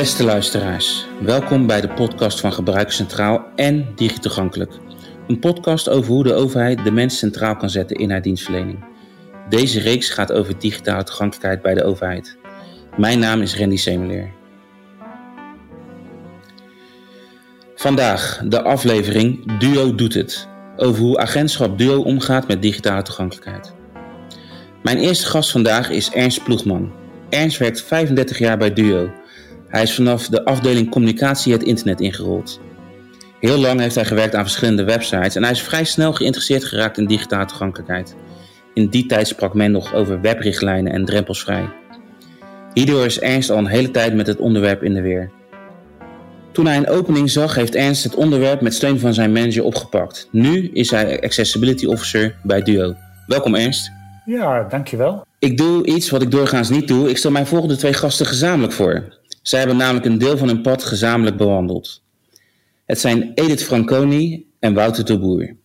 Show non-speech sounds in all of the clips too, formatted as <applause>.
Beste luisteraars, welkom bij de podcast van Gebruiker Centraal en Digitogankelijk. Een podcast over hoe de overheid de mens centraal kan zetten in haar dienstverlening. Deze reeks gaat over digitale toegankelijkheid bij de overheid. Mijn naam is Randy Semeleer. Vandaag de aflevering Duo doet het. Over hoe agentschap Duo omgaat met digitale toegankelijkheid. Mijn eerste gast vandaag is Ernst Ploegman. Ernst werkt 35 jaar bij Duo. Hij is vanaf de afdeling communicatie het internet ingerold. Heel lang heeft hij gewerkt aan verschillende websites en hij is vrij snel geïnteresseerd geraakt in digitale toegankelijkheid. In die tijd sprak men nog over webrichtlijnen en drempelsvrij. Hierdoor is Ernst al een hele tijd met het onderwerp in de weer. Toen hij een opening zag, heeft Ernst het onderwerp met steun van zijn manager opgepakt. Nu is hij Accessibility Officer bij Duo. Welkom Ernst. Ja, dankjewel. Ik doe iets wat ik doorgaans niet doe. Ik stel mijn volgende twee gasten gezamenlijk voor. Zij hebben namelijk een deel van hun pad gezamenlijk bewandeld. Het zijn Edith Franconi en Wouter de Boer.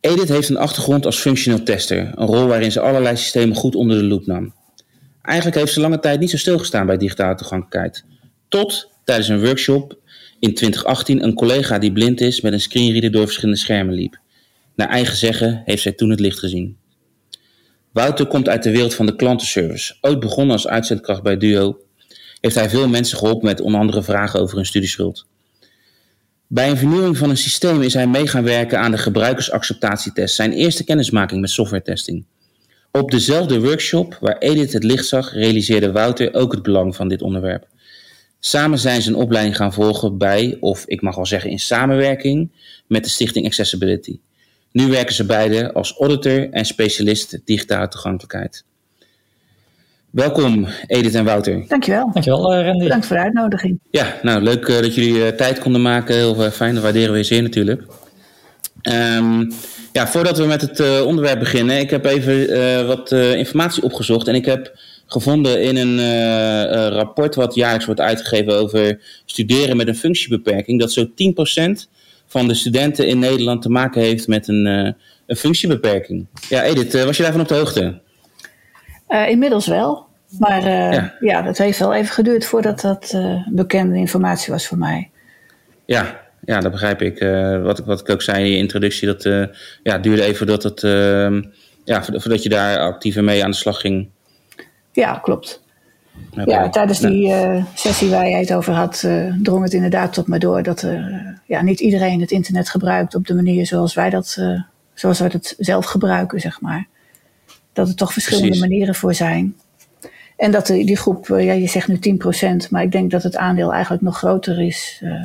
Edith heeft een achtergrond als functional tester, een rol waarin ze allerlei systemen goed onder de loep nam. Eigenlijk heeft ze lange tijd niet zo stilgestaan bij digitale toegankelijkheid. Tot tijdens een workshop in 2018 een collega die blind is met een screenreader door verschillende schermen liep. Naar eigen zeggen heeft zij toen het licht gezien. Wouter komt uit de wereld van de klantenservice. Ooit begonnen als uitzendkracht bij Duo, heeft hij veel mensen geholpen met onder andere vragen over hun studieschuld. Bij een vernieuwing van een systeem is hij mee gaan werken aan de gebruikersacceptatietest, zijn eerste kennismaking met softwaretesting. Op dezelfde workshop waar Edith het licht zag, realiseerde Wouter ook het belang van dit onderwerp. Samen zijn ze een opleiding gaan volgen bij, of ik mag wel zeggen in samenwerking, met de Stichting Accessibility. Nu werken ze beide als auditor en specialist digitale toegankelijkheid. Welkom Edith en Wouter. Dankjewel. Dankjewel uh, Randy. Dank voor de uitnodiging. Ja, nou leuk uh, dat jullie uh, tijd konden maken. Heel fijn, dat waarderen we zeer natuurlijk. Um, ja, voordat we met het onderwerp beginnen, ik heb even wat informatie opgezocht en ik heb gevonden in een rapport wat jaarlijks wordt uitgegeven over studeren met een functiebeperking, dat zo'n 10% van de studenten in Nederland te maken heeft met een, een functiebeperking. Ja, Edith, was je daarvan op de hoogte? Uh, inmiddels wel. Maar uh, ja. ja. dat heeft wel even geduurd voordat dat uh, bekende informatie was voor mij. Ja, ja dat begrijp ik. wat, wat ik ook zei in je introductie, dat ja, duurde even voordat, het, ehm, ja, voordat je daar actiever mee aan de slag ging. Ja, klopt. Okay. Ja, tijdens die sessie waar jij het over had, drong het inderdaad tot me door dat ja, niet iedereen het internet gebruikt op de manier zoals wij dat, zoals wij dat zelf gebruiken, zeg maar dat er toch verschillende Precies. manieren voor zijn. En dat die, die groep, ja, je zegt nu 10%, maar ik denk dat het aandeel eigenlijk nog groter is. Uh,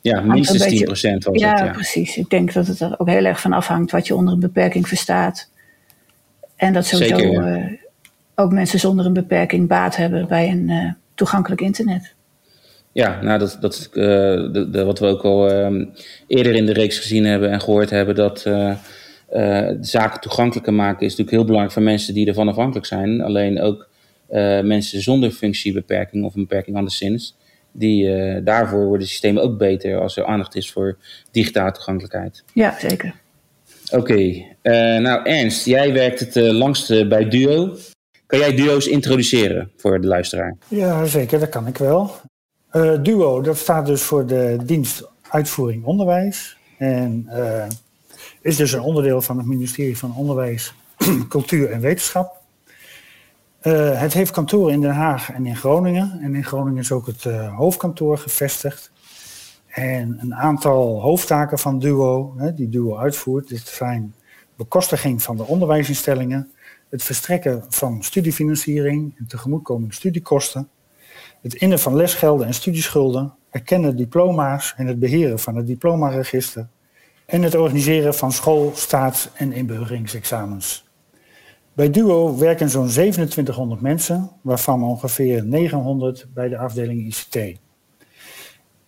ja, minstens beetje, 10% was ja, het. Ja, precies. Ik denk dat het er ook heel erg van afhangt wat je onder een beperking verstaat. En dat sowieso uh, ook mensen zonder een beperking baat hebben bij een uh, toegankelijk internet. Ja, nou, dat, dat de, de, wat we ook al eerder in de reeks gezien hebben en gehoord hebben, dat uh, zaken toegankelijker maken is natuurlijk heel belangrijk voor mensen die ervan afhankelijk zijn. Alleen ook uh, mensen zonder functiebeperking of een beperking anderszins. Die, uh, daarvoor worden systemen ook beter als er aandacht is voor digitale toegankelijkheid. Ja, zeker. Oké, okay. nou Ernst, jij werkt het langst bij Duo. Kan jij Duo's introduceren voor de luisteraar? Ja, zeker, dat kan ik wel. Duo, dat staat dus voor de dienst uitvoering onderwijs. En is dus een onderdeel van het ministerie van Onderwijs, <clears throat> Cultuur en Wetenschap. Uh, het heeft kantoren in Den Haag en in Groningen. En in Groningen is ook het uh, hoofdkantoor gevestigd. En een aantal hoofdtaken van DUO, hè, die DUO uitvoert, dit zijn bekostiging van de onderwijsinstellingen, het verstrekken van studiefinanciering en tegemoetkomende studiekosten, het innen van lesgelden en studieschulden, erkennen diploma's en het beheren van het diplomaregister, en het organiseren van school-, staats- en inburgeringsexamens. Bij DUO werken zo'n 2700 mensen, waarvan ongeveer 900 bij de afdeling ICT.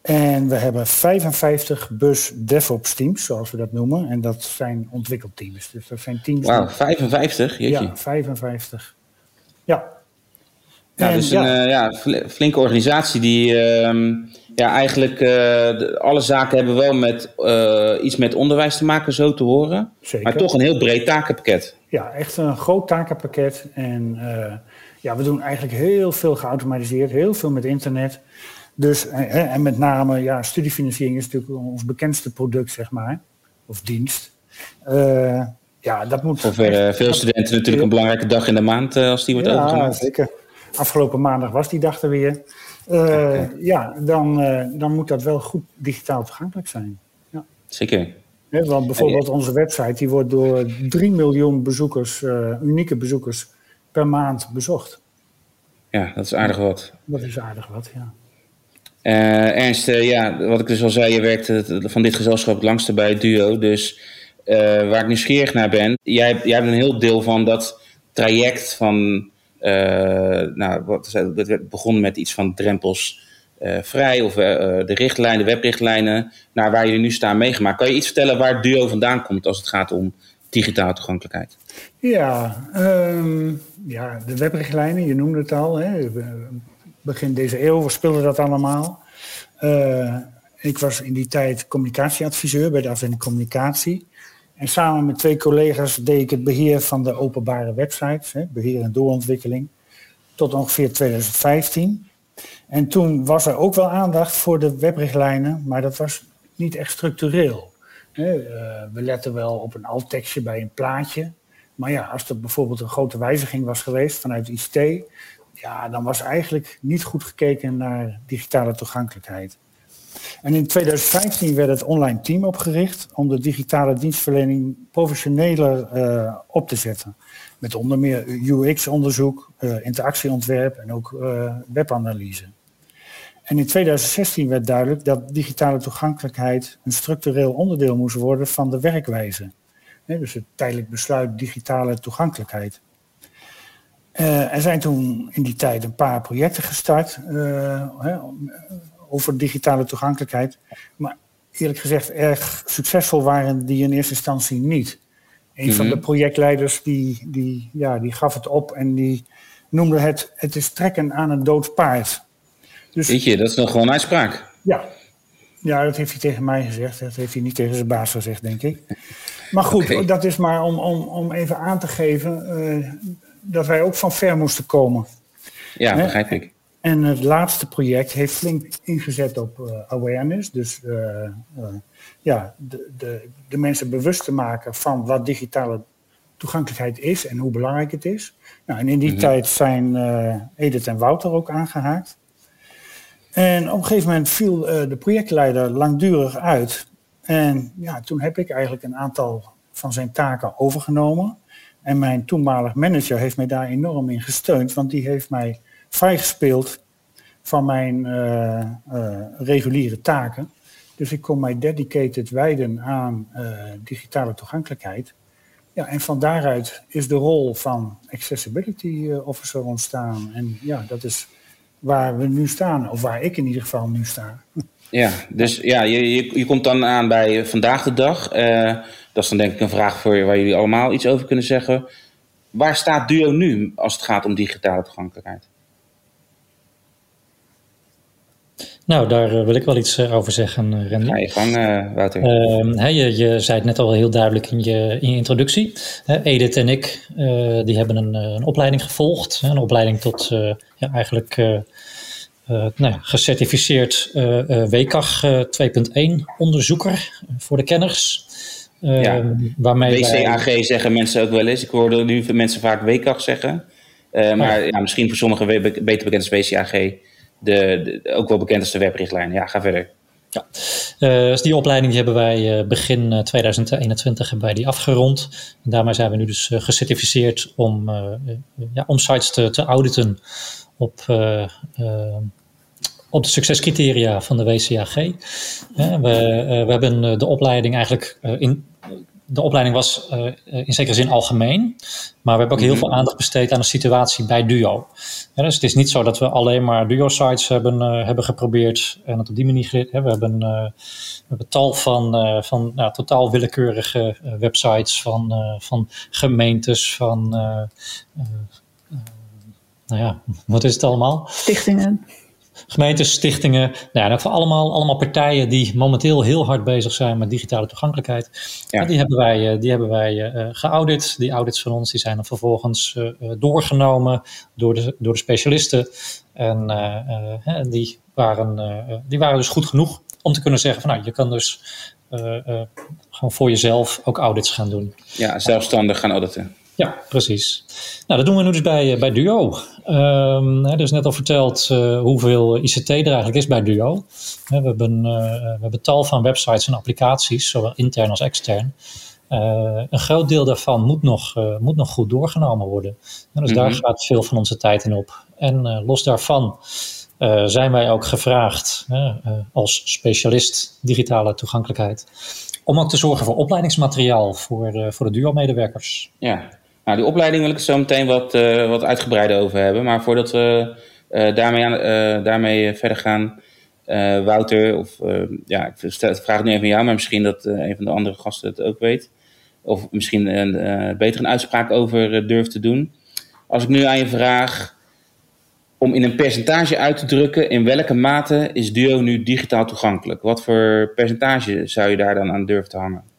En we hebben 55 bus DevOps teams, zoals we dat noemen. En dat zijn ontwikkelteams. Dus dat zijn teams. Wauw, 55? Jeetje. Ja, 55. Ja. Ja, en, dus ja. een uh, ja, flinke organisatie die uh, ja, eigenlijk uh, alle zaken hebben wel met uh, iets met onderwijs te maken, zo te horen. Zeker. Maar toch een heel breed takenpakket. Ja, echt een groot takenpakket. En ja, we doen eigenlijk heel veel geautomatiseerd, heel veel met internet. Dus, en, en met name, ja, studiefinanciering is natuurlijk ons bekendste product, zeg maar, of dienst. ja, dat moet. Voor veel studenten natuurlijk een belangrijke dag in de maand als die wordt ja, overgemaakt. Ja, zeker. Afgelopen maandag was die dag er weer. Ja, dan, dan moet dat wel goed digitaal toegankelijk zijn. Ja. Zeker. want bijvoorbeeld onze website die wordt door 3 miljoen bezoekers, unieke bezoekers per maand bezocht. Ja, dat is aardig wat. Dat is aardig wat, ja. Uh, Ernst, uh, ja, wat ik dus al zei, je werkt van dit gezelschap het langste bij het duo. Dus waar ik nieuwsgierig naar ben, jij, jij hebt een heel deel van dat traject van, nou, wat, begonnen met iets van drempels vrij of de richtlijnen, de webrijchtlijnen, naar waar jullie nu staan meegemaakt. Kan je iets vertellen waar duo vandaan komt als het gaat om digitale toegankelijkheid? Ja, um, ja de webrichtlijnen, je noemde het al. Hè. Begin deze eeuw speelde dat allemaal. Uh, ik was in die tijd communicatieadviseur bij de afdeling communicatie. En samen met twee collega's deed ik het beheer van de openbare websites, hè, beheer en doorontwikkeling, tot ongeveer 2015. En toen was er ook wel aandacht voor de webrichtlijnen, maar dat was niet echt structureel. Eh, we letten wel op een alttekstje bij een plaatje. Maar ja, als er bijvoorbeeld een grote wijziging was geweest vanuit ICT, ja, dan was eigenlijk niet goed gekeken naar digitale toegankelijkheid. En in 2015 werd het online team opgericht om de digitale dienstverlening professioneler uh, op te zetten. Met onder meer UX-onderzoek, uh, interactieontwerp en ook uh, webanalyse. En in 2016 werd duidelijk dat digitale toegankelijkheid een structureel onderdeel moest worden van de werkwijze. dus het tijdelijk besluit digitale toegankelijkheid. Er zijn toen in die tijd een paar projecten gestart uh, over digitale toegankelijkheid. Maar eerlijk gezegd, erg succesvol waren die in eerste instantie niet. Een van de mhm. projectleiders die, die, ja, die gaf het op en die noemde het: het is trekken aan een dood paard. Dus, Weet je, dat is nog gewoon uitspraak. Ja. ja, dat heeft hij tegen mij gezegd. Dat heeft hij niet tegen zijn baas gezegd, denk ik. Maar goed, dat is maar om, om, om even aan te geven uh, dat wij ook van ver moesten komen. Ja, begrijp ik. En het laatste project heeft flink ingezet op uh, awareness. Dus uh, ja, de, de, de mensen bewust te maken van wat digitale toegankelijkheid is en hoe belangrijk het is. Nou, en in die mhm. tijd zijn Edith en Wouter ook aangehaakt. En op een gegeven moment viel de projectleider langdurig uit. En ja, toen heb ik eigenlijk een aantal van zijn taken overgenomen. En mijn toenmalig manager heeft mij daar enorm in gesteund, want die heeft mij vrijgespeeld van mijn uh, uh, reguliere taken. Dus ik kon mij dedicated wijden aan digitale toegankelijkheid. Ja, en van daaruit is de rol van Accessibility Officer ontstaan. En ja, dat is waar we nu staan, of waar ik in ieder geval nu sta. Ja, dus ja, je, je, je komt dan aan bij vandaag de dag. Dat is dan denk ik een vraag voor waar jullie allemaal iets over kunnen zeggen. Waar staat Duo nu als het gaat om digitale toegankelijkheid? Nou, daar eh, wil ik wel iets eh, over zeggen, Randy. Ga je gang, Wouter. Uh, je, je, zei het net al heel duidelijk in je, in je introductie. Edith en ik die hebben een, een, opleiding gevolgd. Een opleiding tot ja, eigenlijk nou, gecertificeerd uh, uh, WCAG 2.1 onderzoeker voor de kenners. Ja, ehm, waarmee WCAG wij... zeggen mensen ook wel eens. Ik hoorde nu mensen vaak WCAG zeggen. maar ja, misschien voor sommigen beter bekend als WCAG. De, ook wel bekend als de webrichtlijn. Ja, ga verder. Ja, dus die opleiding die hebben wij begin 2021 hebben wij die afgerond. En daarmee zijn we nu dus gecertificeerd om, ja, om sites te, te auditen op, uh, uh, op de succescriteria van de WCAG. we, uh, we hebben de opleiding eigenlijk in. De opleiding was in zekere zin algemeen, maar we hebben ook heel mhm. veel aandacht besteed aan de situatie bij Duo. dus het is niet zo dat we alleen maar Duo-sites hebben, hebben geprobeerd en het op die manier geleerd. We hebben, we hebben tal van, van nou, totaal willekeurige websites van, van gemeentes, van nou ja, <laughs> wat is het allemaal? Stichtingen. Gemeentes, stichtingen, nou ja, allemaal, allemaal partijen die momenteel heel hard bezig zijn met digitale toegankelijkheid. Ja. die hebben wij, die hebben wij geaudit. Die audits van ons die zijn dan vervolgens doorgenomen door de, door de specialisten. En die, waren, die waren dus goed genoeg om te kunnen zeggen van nou, je kan dus gewoon voor jezelf ook audits gaan doen. Ja, zelfstandig gaan auditen. Ja, precies. Nou, dat doen we nu dus bij, eh, bij Duo. Um, er is net al verteld uh, hoeveel ICT er eigenlijk is bij Duo. we, hebben, uh, we hebben tal van websites en applicaties, zowel intern als extern. Uh, een groot deel daarvan moet nog, moet nog goed doorgenomen worden. dus daar mhm. gaat veel van onze tijd in op. En los daarvan zijn wij ook gevraagd als specialist digitale toegankelijkheid om ook te zorgen voor opleidingsmateriaal voor, voor de Duo-medewerkers. Ja, nou, die opleiding wil ik zo meteen wat, uh, wat uitgebreider over hebben. Maar voordat we uh, daarmee, aan, uh, daarmee verder gaan, Wouter, of ja, ik vraag het nu even aan jou, maar misschien dat een van de andere gasten het ook weet. Of misschien een, beter een uitspraak over durft te doen. Als ik nu aan je vraag om in een percentage uit te drukken in welke mate is Duo nu digitaal toegankelijk? Wat voor percentage zou je daar dan aan durven te hangen?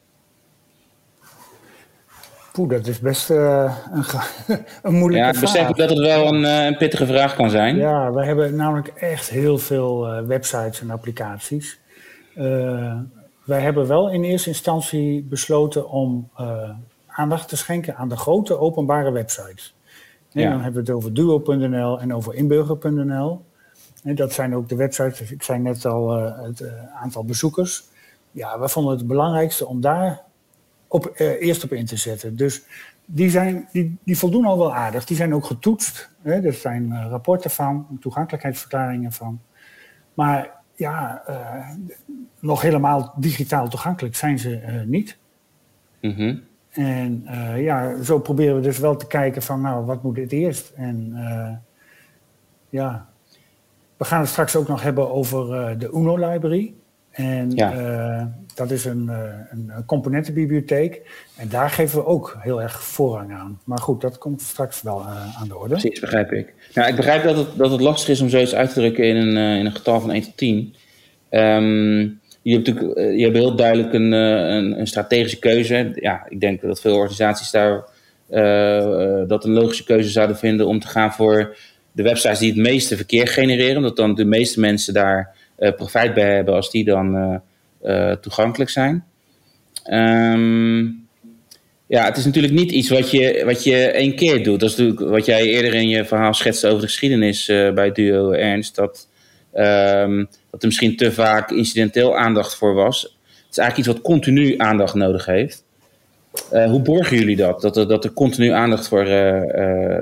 Poeh, dat is best uh, een, <laughs> een moeilijke ja, vraag. besef ik dat het wel een, uh, een, pittige vraag kan zijn. Ja, we hebben namelijk echt heel veel uh, websites en applicaties. wij hebben wel in eerste instantie besloten om aandacht te schenken aan de grote openbare websites. En ja. dan hebben we het over duo.nl en over inburger.nl. Dat zijn ook de websites, ik zei net al het aantal bezoekers. Ja, we vonden het belangrijkste om daar op, uh, eerst op in te zetten. Dus die, zijn, die, die voldoen al wel aardig. Die zijn ook getoetst. Hè? Er zijn uh, rapporten van, toegankelijkheidsverklaringen van. Maar ja, uh, nog helemaal digitaal toegankelijk zijn ze niet. Mm -hmm. En ja, zo proberen we dus wel te kijken van, nou, wat moet het eerst? En ja, we gaan het straks ook nog hebben over de UNO-library. En ja. Dat is een, eh, een, componentenbibliotheek. En daar geven we ook heel erg voorrang aan. Maar goed, dat komt straks wel uh, aan de orde. Precies, begrijp ik. Nou, ik begrijp dat het, dat het lastig is om zoiets uit te drukken in een, in een getal van 1 tot 10. Um, ehm, je hebt natuurlijk je hebt heel duidelijk een, een, een, strategische keuze. Ja, ik denk dat veel organisaties daar dat een logische keuze zouden vinden om te gaan voor de websites die het meeste verkeer genereren. Omdat dan de meeste mensen daar profijt bij hebben als die dan uh, toegankelijk zijn. Um, ja, het is natuurlijk niet iets wat je, wat je één keer doet. Dat is natuurlijk wat jij eerder in je verhaal schetste over de geschiedenis uh, bij Duo Ernst. Dat, um, dat er misschien te vaak incidenteel aandacht voor was. Het is eigenlijk iets wat continu aandacht nodig heeft. Uh, hoe borgen jullie dat? Dat er, dat er continu aandacht voor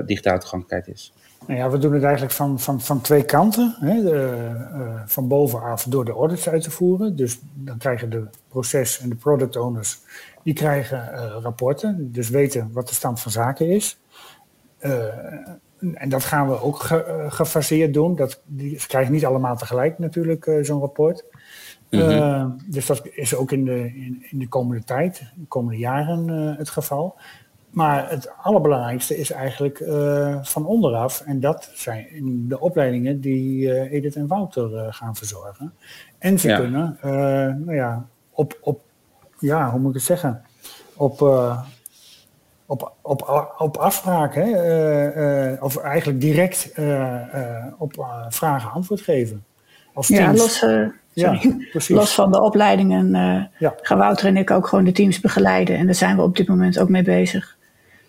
digitale toegankelijkheid is? Nou ja, we doen het eigenlijk van, van, van twee kanten. Hè. De, uh, van bovenaf door de audits uit te voeren. Dus dan krijgen de proces- en de product owners die krijgen uh, rapporten. Dus weten wat de stand van zaken is. Uh, en dat gaan we ook ge, gefaseerd doen. Dat, die, ze krijgen niet allemaal tegelijk natuurlijk zo'n rapport. Mm -hmm. dus dat is ook in de, in, in, de komende tijd, de komende jaren het geval. Maar het allerbelangrijkste is eigenlijk uh, van onderaf. En dat zijn de opleidingen die uh, Edith en Wouter uh, gaan verzorgen. En ze ja. kunnen, nou ja, op, op, ja, hoe moet ik het zeggen? Op, op, op, op afspraak, hè? of eigenlijk direct op vragen antwoord geven. Als ja, los, ja, los van de opleidingen ja. gaan Wouter en ik ook gewoon de teams begeleiden. En daar zijn we op dit moment ook mee bezig.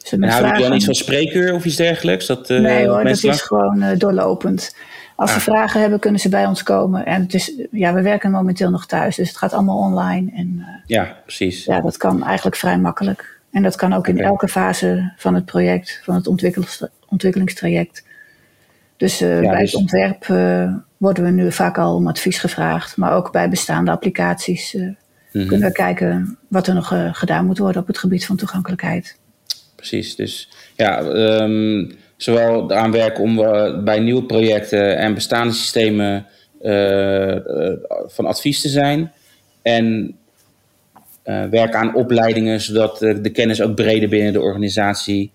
Dus en houden dan iets van spreekuur of iets dergelijks? Dat, uh, nee hoor, dat is gewoon uh, doorlopend. Als ze ah. vragen hebben, kunnen ze bij ons komen. En het is, ja, we werken momenteel nog thuis, dus het gaat allemaal online. En, uh, ja, precies. Ja, dat kan eigenlijk vrij makkelijk. En dat kan ook in okay. elke fase van het project, van het ontwikkelingstraject. Dus ja, bij dus... het ontwerp worden we nu vaak al om advies gevraagd. Maar ook bij bestaande applicaties mm -hmm. kunnen we kijken wat er nog gedaan moet worden op het gebied van toegankelijkheid precies. Dus ja, um, zowel aan werken om uh, bij nieuwe projecten en bestaande systemen uh, van advies te zijn. En werken aan opleidingen, zodat de kennis ook breder binnen de organisatie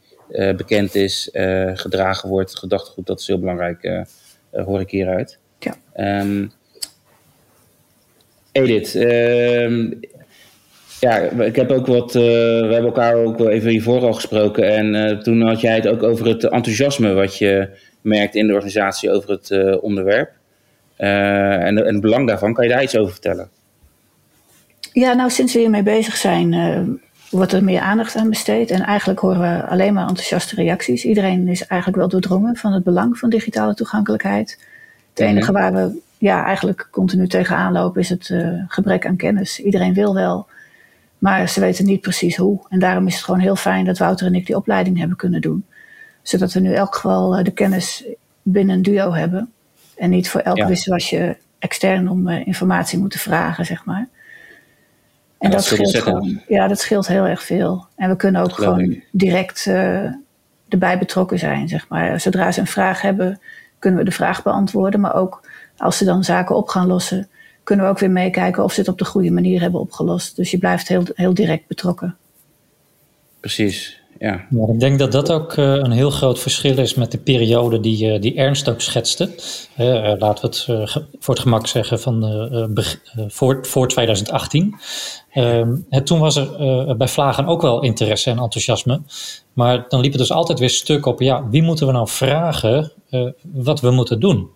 bekend is, gedragen wordt. Gedachtegoed, dat is heel belangrijk, hoor ik hieruit. Ja. Um, Edith, ehm, ja, ik heb ook wat, uh, we hebben elkaar ook wel even hiervoor al gesproken. En uh, toen had jij het ook over het enthousiasme wat je merkt in de organisatie over het uh, onderwerp. En, en, het belang daarvan, kan je daar iets over vertellen? Ja, nou, sinds we hiermee bezig zijn, wordt er meer aandacht aan besteed. En eigenlijk horen we alleen maar enthousiaste reacties. Iedereen is eigenlijk wel doordrongen van het belang van digitale toegankelijkheid. Het enige waar we ja, eigenlijk continu tegenaan lopen is het gebrek aan kennis. Iedereen wil wel, maar ze weten niet precies hoe. En daarom is het gewoon heel fijn dat Wouter en ik die opleiding hebben kunnen doen. Zodat we nu elk geval eh, de kennis binnen een duo hebben. En niet voor elk ja. wisselwasje extern om uh, informatie moeten vragen, zeg maar. En dat, dat scheelt gewoon. Ja, dat scheelt heel erg veel. En we kunnen ook gewoon direct uh, erbij betrokken zijn, zeg maar. Zodra ze een vraag hebben, kunnen we de vraag beantwoorden. Maar ook als ze dan zaken op gaan lossen, kunnen we ook weer meekijken of ze het op de goede manier hebben opgelost. Dus je blijft heel, heel direct betrokken. Precies, ja. ja. Ik denk dat dat ook uh, een heel groot verschil is met de periode die, uh, die Ernst ook schetste. Uh, laten we het voor het gemak zeggen van voor, voor 2018. Ehm, toen was er bij Vlagen ook wel interesse en enthousiasme. Maar dan liep het dus altijd weer stuk op, ja, wie moeten we nou vragen wat we moeten doen?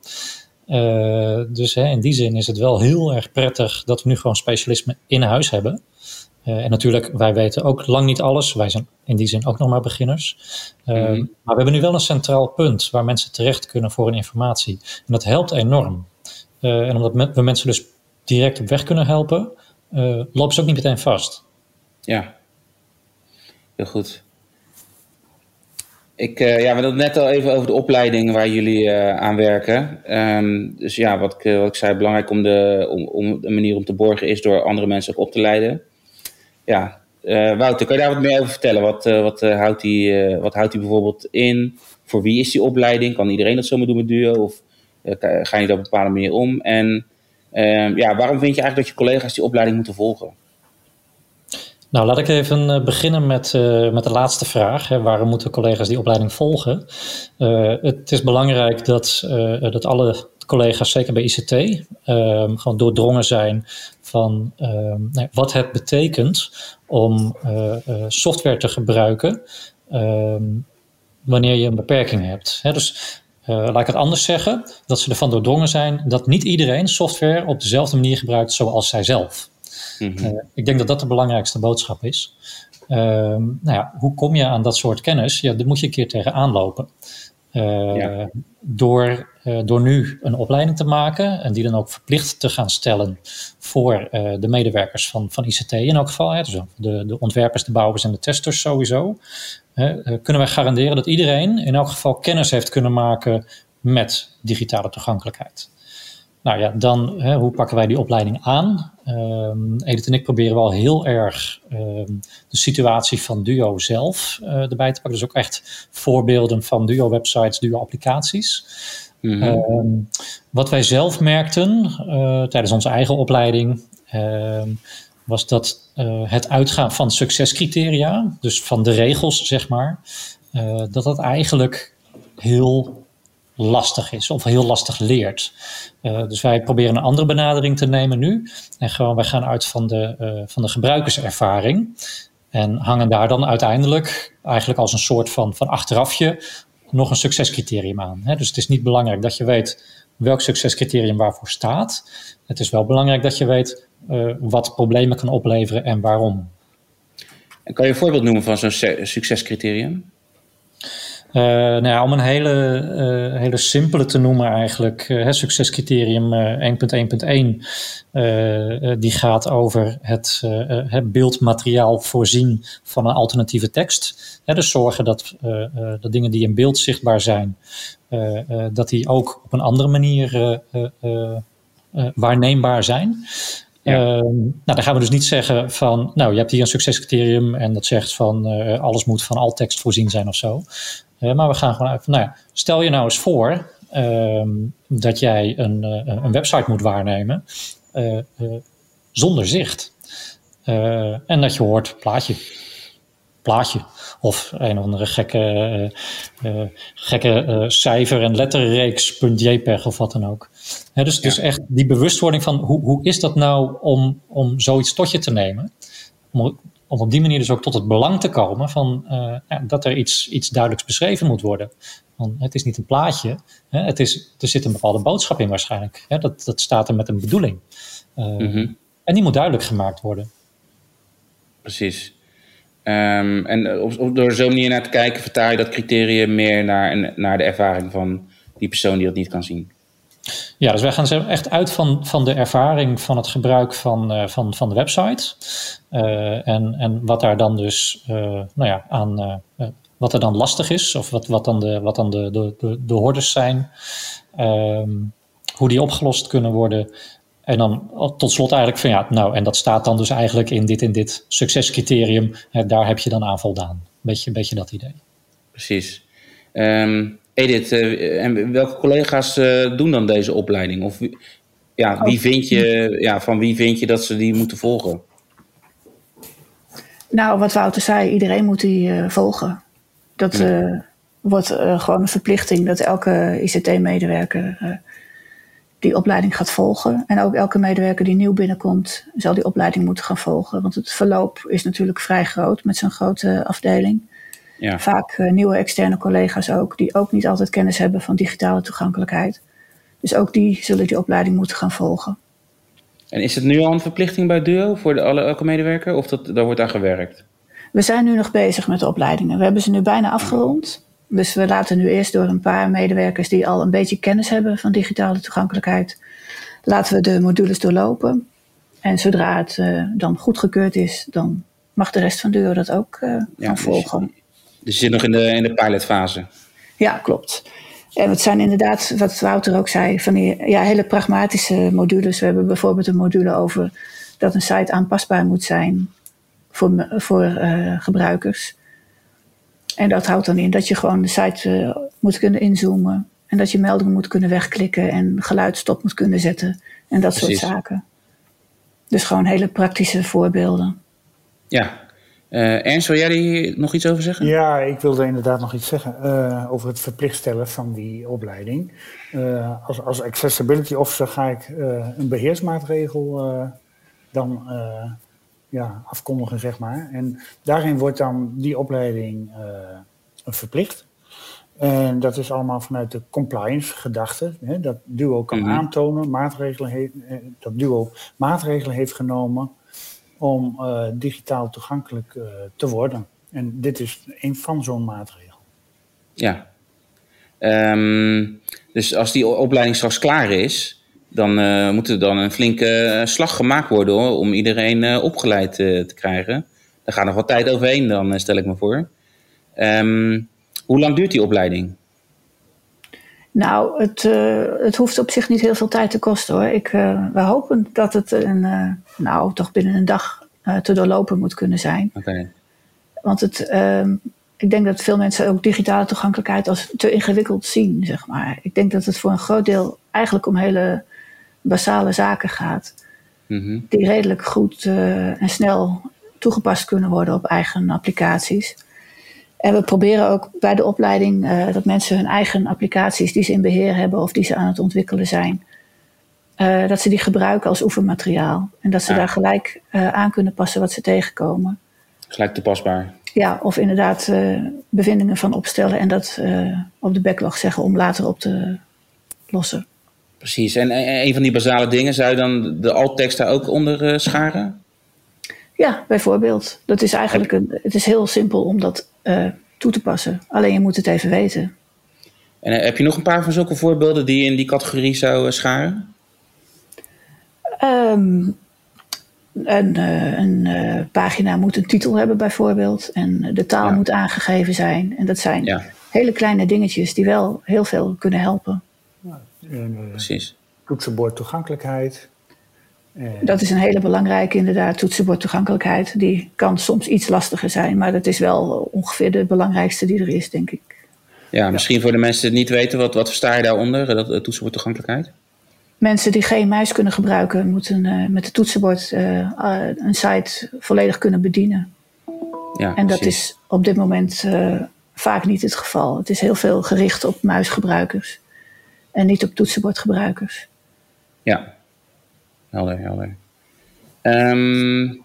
Uh, dus hè, in die zin is het wel heel erg prettig dat we nu gewoon specialisme in huis hebben. Uh, en natuurlijk, wij weten ook lang niet alles. Wij zijn in die zin ook nog maar beginners. Uh, mm -hmm. Maar we hebben nu wel een centraal punt waar mensen terecht kunnen voor een informatie. En dat helpt enorm. en omdat we mensen dus direct op weg kunnen helpen, lopen ze ook niet meteen vast. Ja, heel goed. Ik, uh, ja, we hadden het net al even over de opleiding waar jullie uh, aan werken. Um, dus ja, wat ik, wat ik zei, belangrijk om, de, om, om een manier om te borgen is door andere mensen op te leiden. Ja, Wouter, kan je daar wat meer over vertellen? Wat, wat, houdt die, wat houdt die bijvoorbeeld in? Voor wie is die opleiding? Kan iedereen dat zomaar doen met Duo? Of ga je daar op een bepaalde manier om? En ehm, ja, waarom vind je eigenlijk dat je collega's die opleiding moeten volgen? Nou, laat ik even eh, beginnen met, uh, met de laatste vraag. Hè. Waarom moeten collega's die opleiding volgen? Uh, het is belangrijk dat, dat alle collega's, zeker bij ICT, ehm, gewoon doordrongen zijn van ehm, nou, wat het betekent om software te gebruiken ehm, wanneer je een beperking hebt. Hè. Dus laat ik het anders zeggen, dat ze ervan doordrongen zijn dat niet iedereen software op dezelfde manier gebruikt zoals zijzelf. Mm ik denk dat dat de belangrijkste boodschap is. Uh, nou ja, hoe kom je aan dat soort kennis? Ja, daar moet je een keer tegenaan lopen. Uh, ja. door, uh, door nu een opleiding te maken en die dan ook verplicht te gaan stellen voor de medewerkers van, van ICT in elk geval, hè, dus de, de ontwerpers, de bouwers en de testers sowieso, kunnen wij garanderen dat iedereen in elk geval kennis heeft kunnen maken met digitale toegankelijkheid. Nou ja, dan hè, hoe pakken wij die opleiding aan? Um, Edith en ik proberen wel heel erg um, de situatie van Duo zelf uh, erbij te pakken. Dus ook echt voorbeelden van Duo-websites, Duo-applicaties. Mm -hmm. um, wat wij zelf merkten uh, tijdens onze eigen opleiding, was dat uh, het uitgaan van succescriteria, dus van de regels zeg maar, dat dat eigenlijk heel lastig is of heel lastig leert. Uh, dus wij proberen een andere benadering te nemen nu. En gewoon, wij gaan uit van de, uh, van de gebruikerservaring. En hangen daar dan uiteindelijk eigenlijk als een soort van, van achterafje nog een succescriterium aan. Dus het is niet belangrijk dat je weet welk succescriterium waarvoor staat. Het is wel belangrijk dat je weet uh, wat problemen kan opleveren en waarom. En kan je een voorbeeld noemen van zo'n succescriterium? Uh, nou ja, om een hele, uh, hele simpele te noemen eigenlijk, uh, succescriterium 1.1.1, die gaat over het, het beeldmateriaal voorzien van een alternatieve tekst. dus zorgen dat, dat dingen die in beeld zichtbaar zijn, dat die ook op een andere manier waarneembaar zijn. Ja. Uh, nou, dan gaan we dus niet zeggen van, nou, je hebt hier een succescriterium en dat zegt van uh, alles moet van tekst voorzien zijn of zo. Uh, maar we gaan gewoon uit van, nou ja, stel je nou eens voor uh, dat jij een, een website moet waarnemen zonder zicht. en dat je hoort plaatje. plaatje of een of andere gekke, uh, gekke cijfer- en letterreeks .jpeg of wat dan ook. dus, dus echt die bewustwording van hoe, hoe is dat nou om, om zoiets tot je te nemen? Om, om op die manier dus ook tot het belang te komen van ja, dat er iets, iets duidelijks beschreven moet worden. Want het is niet een plaatje, hè, het is, er zit een bepaalde boodschap in waarschijnlijk. Hè, dat, dat staat er met een bedoeling. Mhm. En die moet duidelijk gemaakt worden. Precies. Um, en op, door zo'n manier naar te kijken, vertaal je dat criterium meer naar, naar de ervaring van die persoon die dat niet kan zien. Ja, dus wij gaan echt uit van, van de ervaring van het gebruik van, uh, van, van de website. Uh, en, en wat daar dan dus uh, nou ja, aan wat er dan lastig is, of wat, wat dan de, wat dan de, de, de, de hordes zijn, um, hoe die opgelost kunnen worden. En dan tot slot eigenlijk van ja, nou, en dat staat dan dus eigenlijk in dit en dit succescriterium. Daar heb je dan aan voldaan. Beetje, beetje dat idee. Precies. Um, Edith, uh, en welke collega's uh, doen dan deze opleiding? Of ja, wie oh. vind je, ja, van wie vind je dat ze die moeten volgen? Nou, wat Wouter zei, iedereen moet die uh, volgen. Dat ja. wordt gewoon een verplichting dat elke ICT-medewerker die opleiding gaat volgen. En ook elke medewerker die nieuw binnenkomt, zal die opleiding moeten gaan volgen. Want het verloop is natuurlijk vrij groot met zo'n grote afdeling. Ja. Vaak uh, nieuwe externe collega's ook, die ook niet altijd kennis hebben van digitale toegankelijkheid. Dus ook die zullen die opleiding moeten gaan volgen. En is het nu al een verplichting bij Duo voor de, alle, elke medewerker of dat, daar wordt aan gewerkt? We zijn nu nog bezig met de opleidingen. We hebben ze nu bijna afgerond. Dus we laten nu eerst door een paar medewerkers die al een beetje kennis hebben van digitale toegankelijkheid, laten we de modules doorlopen. En zodra het uh, dan goedgekeurd is, dan mag de rest van deur dat ook uh, gaan dus, volgen. Dus je zit nog in de, in de pilotfase? Ja, klopt. En het zijn inderdaad, wat Wouter ook zei, van die ja, hele pragmatische modules. We hebben bijvoorbeeld een module over dat een site aanpasbaar moet zijn voor, voor uh, gebruikers. En dat houdt dan in dat je gewoon de site uh, moet kunnen inzoomen. En dat je meldingen moet kunnen wegklikken en geluid stop moet kunnen zetten. En dat soort zaken. Dus gewoon hele praktische voorbeelden. Ja. Uh, Ernst, wil jij hier nog iets over zeggen? Ja, ik wilde inderdaad nog iets zeggen uh, over het verplicht stellen van die opleiding. Uh, als, als accessibility officer ga ik een beheersmaatregel dan ja, afkondigen, zeg maar. En daarin wordt dan die opleiding verplicht. En dat is allemaal vanuit de compliance gedachte. Hè, dat Duo kan mm -hmm. aantonen, maatregelen heeft, eh, dat Duo maatregelen heeft genomen om uh, digitaal toegankelijk uh, te worden. En dit is een van zo'n maatregel. Ja. Um, dus als die opleiding straks klaar is, dan uh, moet er dan een flinke eh, slag gemaakt worden hoor, om iedereen opgeleid te krijgen. Daar gaat nog wat tijd overheen dan, stel ik me voor. Um, hoe lang duurt die opleiding? Nou, het, het hoeft op zich niet heel veel tijd te kosten hoor. Ik, we hopen dat het een, nou, toch binnen een dag te doorlopen moet kunnen zijn. Okay. Want het, ehm, ik denk dat veel mensen ook digitale toegankelijkheid als te ingewikkeld zien, zeg maar. Ik denk dat het voor een groot deel eigenlijk om hele basale zaken gaat. Mhm. Die redelijk goed uh, en snel toegepast kunnen worden op eigen applicaties. En we proberen ook bij de opleiding uh, dat mensen hun eigen applicaties die ze in beheer hebben of die ze aan het ontwikkelen zijn, uh, dat ze die gebruiken als oefenmateriaal. En dat ze ja. daar gelijk aan kunnen passen wat ze tegenkomen. Gelijk toepasbaar. Ja, of inderdaad bevindingen van opstellen en dat op de backlog zeggen om later op te lossen. Precies. En een van die basale dingen, zou je dan de alttekst daar ook onder scharen? Ja, bijvoorbeeld. Dat is eigenlijk een, het is heel simpel om dat uh, toe te passen. Alleen je moet het even weten. En uh, heb je nog een paar van zulke voorbeelden die je in die categorie zou scharen? Um, een, een pagina moet een titel hebben bijvoorbeeld. En de taal ja. moet aangegeven zijn. En dat zijn ja. hele kleine dingetjes die wel heel veel kunnen helpen. En, uh, Precies. Toetsenbord toegankelijkheid. Dat is een hele belangrijke, inderdaad, toetsenbord toegankelijkheid. Die kan soms iets lastiger zijn, maar dat is wel ongeveer de belangrijkste die er is, denk ik. Ja, misschien ja. voor de mensen die het niet weten, wat, wat versta je daaronder, dat uh, toetsenbord toegankelijkheid? Mensen die geen muis kunnen gebruiken, moeten uh, met het toetsenbord uh, een site volledig kunnen bedienen. Ja, en dat is op dit moment vaak niet het geval. Het is heel veel gericht op muisgebruikers en niet op toetsenbordgebruikers. Ja, helder, helder. Um,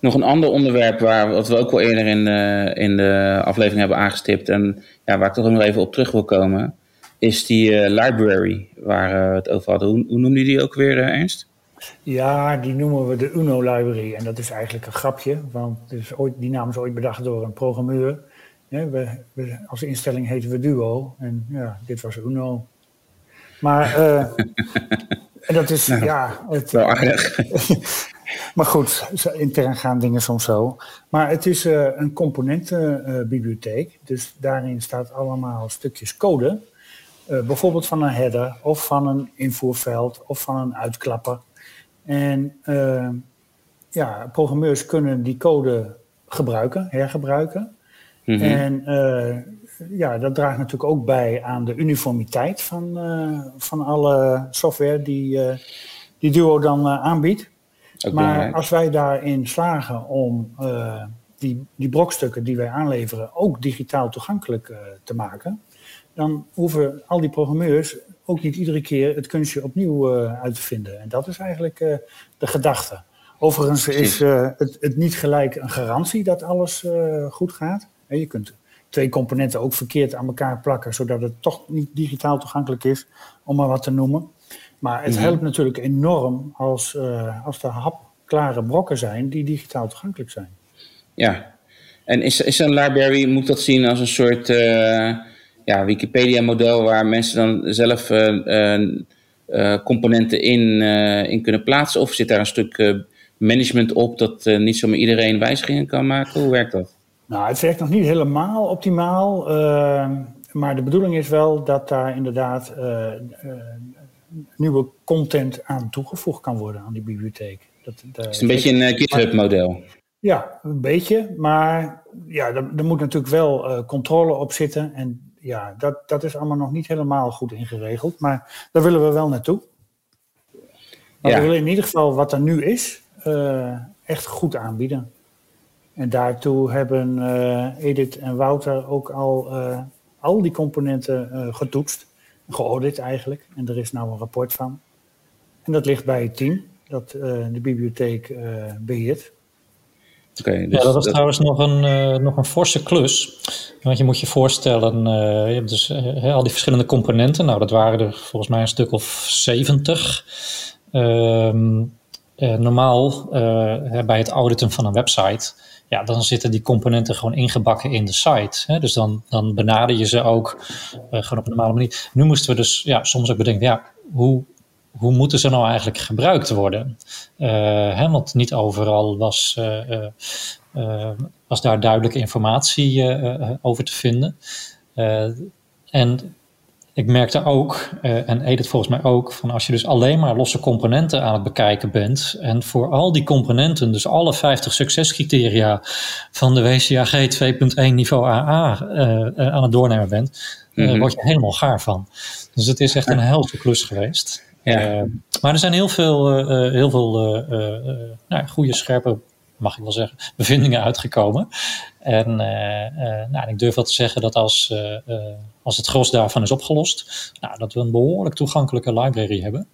nog een ander onderwerp waar, wat we ook al eerder in de, in de aflevering hebben aangestipt en ja, waar ik toch nog even op terug wil komen, is die uh, library waar we het over hadden. Hoe, hoe noemde je die ook weer, uh, Ernst? Ja, die noemen we de UNO library. En dat is eigenlijk een grapje, want is ooit, die naam is ooit bedacht door een programmeur. we, we, als instelling heten we Duo en ja, dit was UNO. Maar uh, <laughs> dat is, nou, ja... Het, wel aardig. <laughs> Maar goed, intern gaan dingen soms zo. Maar het is uh, een componentenbibliotheek. dus daarin staat allemaal stukjes code. Uh, bijvoorbeeld van een header, of van een invoerveld, of van een uitklapper. En uh, ja, programmeurs kunnen die code gebruiken, hergebruiken. Mm -hmm. En ja, dat draagt natuurlijk ook bij aan de uniformiteit van, van alle software die, die Duo dan aanbiedt maar als wij daarin slagen om die, die brokstukken die wij aanleveren ook digitaal toegankelijk te maken, dan hoeven al die programmeurs ook niet iedere keer het kunstje opnieuw uh, uit te vinden. En dat is eigenlijk de gedachte. Overigens is het, het, niet gelijk een garantie dat alles goed gaat. En je kunt twee componenten ook verkeerd aan elkaar plakken, zodat het toch niet digitaal toegankelijk is, om maar wat te noemen. Maar het mhm. helpt natuurlijk enorm als, uh, als er hapklare brokken zijn die digitaal toegankelijk zijn. Ja, en is, is een library, moet dat zien als een soort uh, ja, Wikipedia-model waar mensen dan zelf uh, componenten in, in kunnen plaatsen? Of zit daar een stuk management op dat niet zomaar iedereen wijzigingen kan maken? Hoe werkt dat? Nou, het werkt nog niet helemaal optimaal. maar de bedoeling is wel dat daar inderdaad nieuwe content aan toegevoegd kan worden aan die bibliotheek. Dat, dat is een beetje een GitHub-model. Ja, een beetje. Maar ja, er, er moet natuurlijk wel uh, controle op zitten. En ja, dat, dat is allemaal nog niet helemaal goed ingeregeld. Maar daar willen we wel naartoe. Maar ja. we willen in ieder geval wat er nu is, uh, echt goed aanbieden. En daartoe hebben Edith en Wouter ook al al die componenten getoetst geaudit eigenlijk. En er is nou een rapport van. En dat ligt bij het team dat uh, de bibliotheek uh, beheert. Okay, dus ja, dat was trouwens nog een, uh, nog een forse klus. Want je moet je voorstellen, je hebt dus al die verschillende componenten. Nou, dat waren er volgens mij een stuk of 70. Ehm, normaal bij het auditen van een website ja, dan zitten die componenten gewoon ingebakken in de site. Hè? Dus dan, dan benader je ze ook uh, gewoon op een normale manier. Nu moesten we dus ja, soms ook bedenken, ja, hoe, hoe moeten ze nou eigenlijk gebruikt worden? Uh, hè, want niet overal was, uh, was daar duidelijke informatie over te vinden. en ik merkte ook, uh, en Edith volgens mij ook, van als je dus alleen maar losse componenten aan het bekijken bent en voor al die componenten, dus alle 50 succescriteria van de WCAG 2.1 niveau AA uh, uh, aan het doornemen bent, mm -hmm. word je helemaal gaar van. Dus het is echt een helse klus geweest. Ja. maar er zijn heel veel, heel veel nou, goede, scherpe mag ik wel zeggen, bevindingen uitgekomen. En uh, nou, ik durf wel te zeggen dat als, uh, als het gros daarvan is opgelost, nou, dat we een behoorlijk toegankelijke library hebben.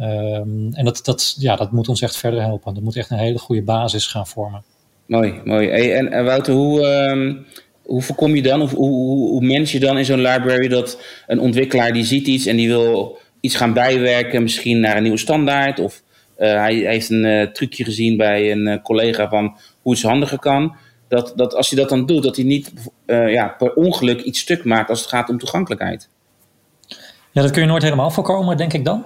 Um, en dat, dat, ja, dat moet ons echt verder helpen. Dat moet echt een hele goede basis gaan vormen. Mooi, mooi. En, en Wouter, hoe, um, hoe voorkom je dan, of hoe, manage je dan in zo'n library dat een ontwikkelaar die ziet iets en die wil iets gaan bijwerken, misschien naar een nieuwe standaard of hij, hij, heeft een uh, trucje gezien bij een uh, collega van hoe het handiger kan. Dat, dat als hij dat dan doet, dat hij niet ja, per ongeluk iets stuk maakt als het gaat om toegankelijkheid. Ja, dat kun je nooit helemaal voorkomen, denk ik dan.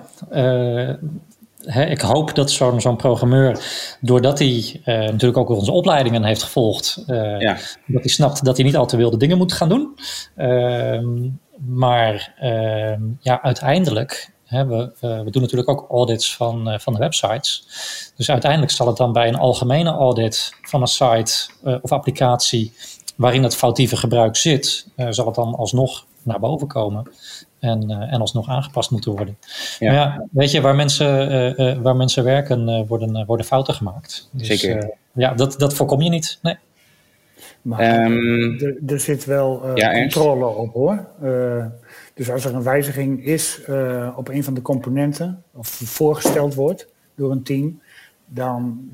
Hè, ik hoop dat zo'n zo'n programmeur, doordat hij natuurlijk ook onze opleidingen heeft gevolgd, ja. dat hij snapt dat hij niet al te wilde dingen moet gaan doen. Ehm, maar ehm, ja, uiteindelijk we, we, doen natuurlijk ook audits van, uh, van de websites. Dus uiteindelijk zal het dan bij een algemene audit van een site uh, of applicatie waarin het foutieve gebruik zit, zal het dan alsnog naar boven komen en, en alsnog aangepast moeten worden. Ja. Maar ja, weet je, waar mensen, waar mensen werken worden, worden fouten gemaakt. Dus, Zeker. ja dat, dat voorkom je niet. Nee. Maar ehm, er, er, zit wel controle op hoor. dus als er een wijziging is op een van de componenten, of voorgesteld wordt door een team, dan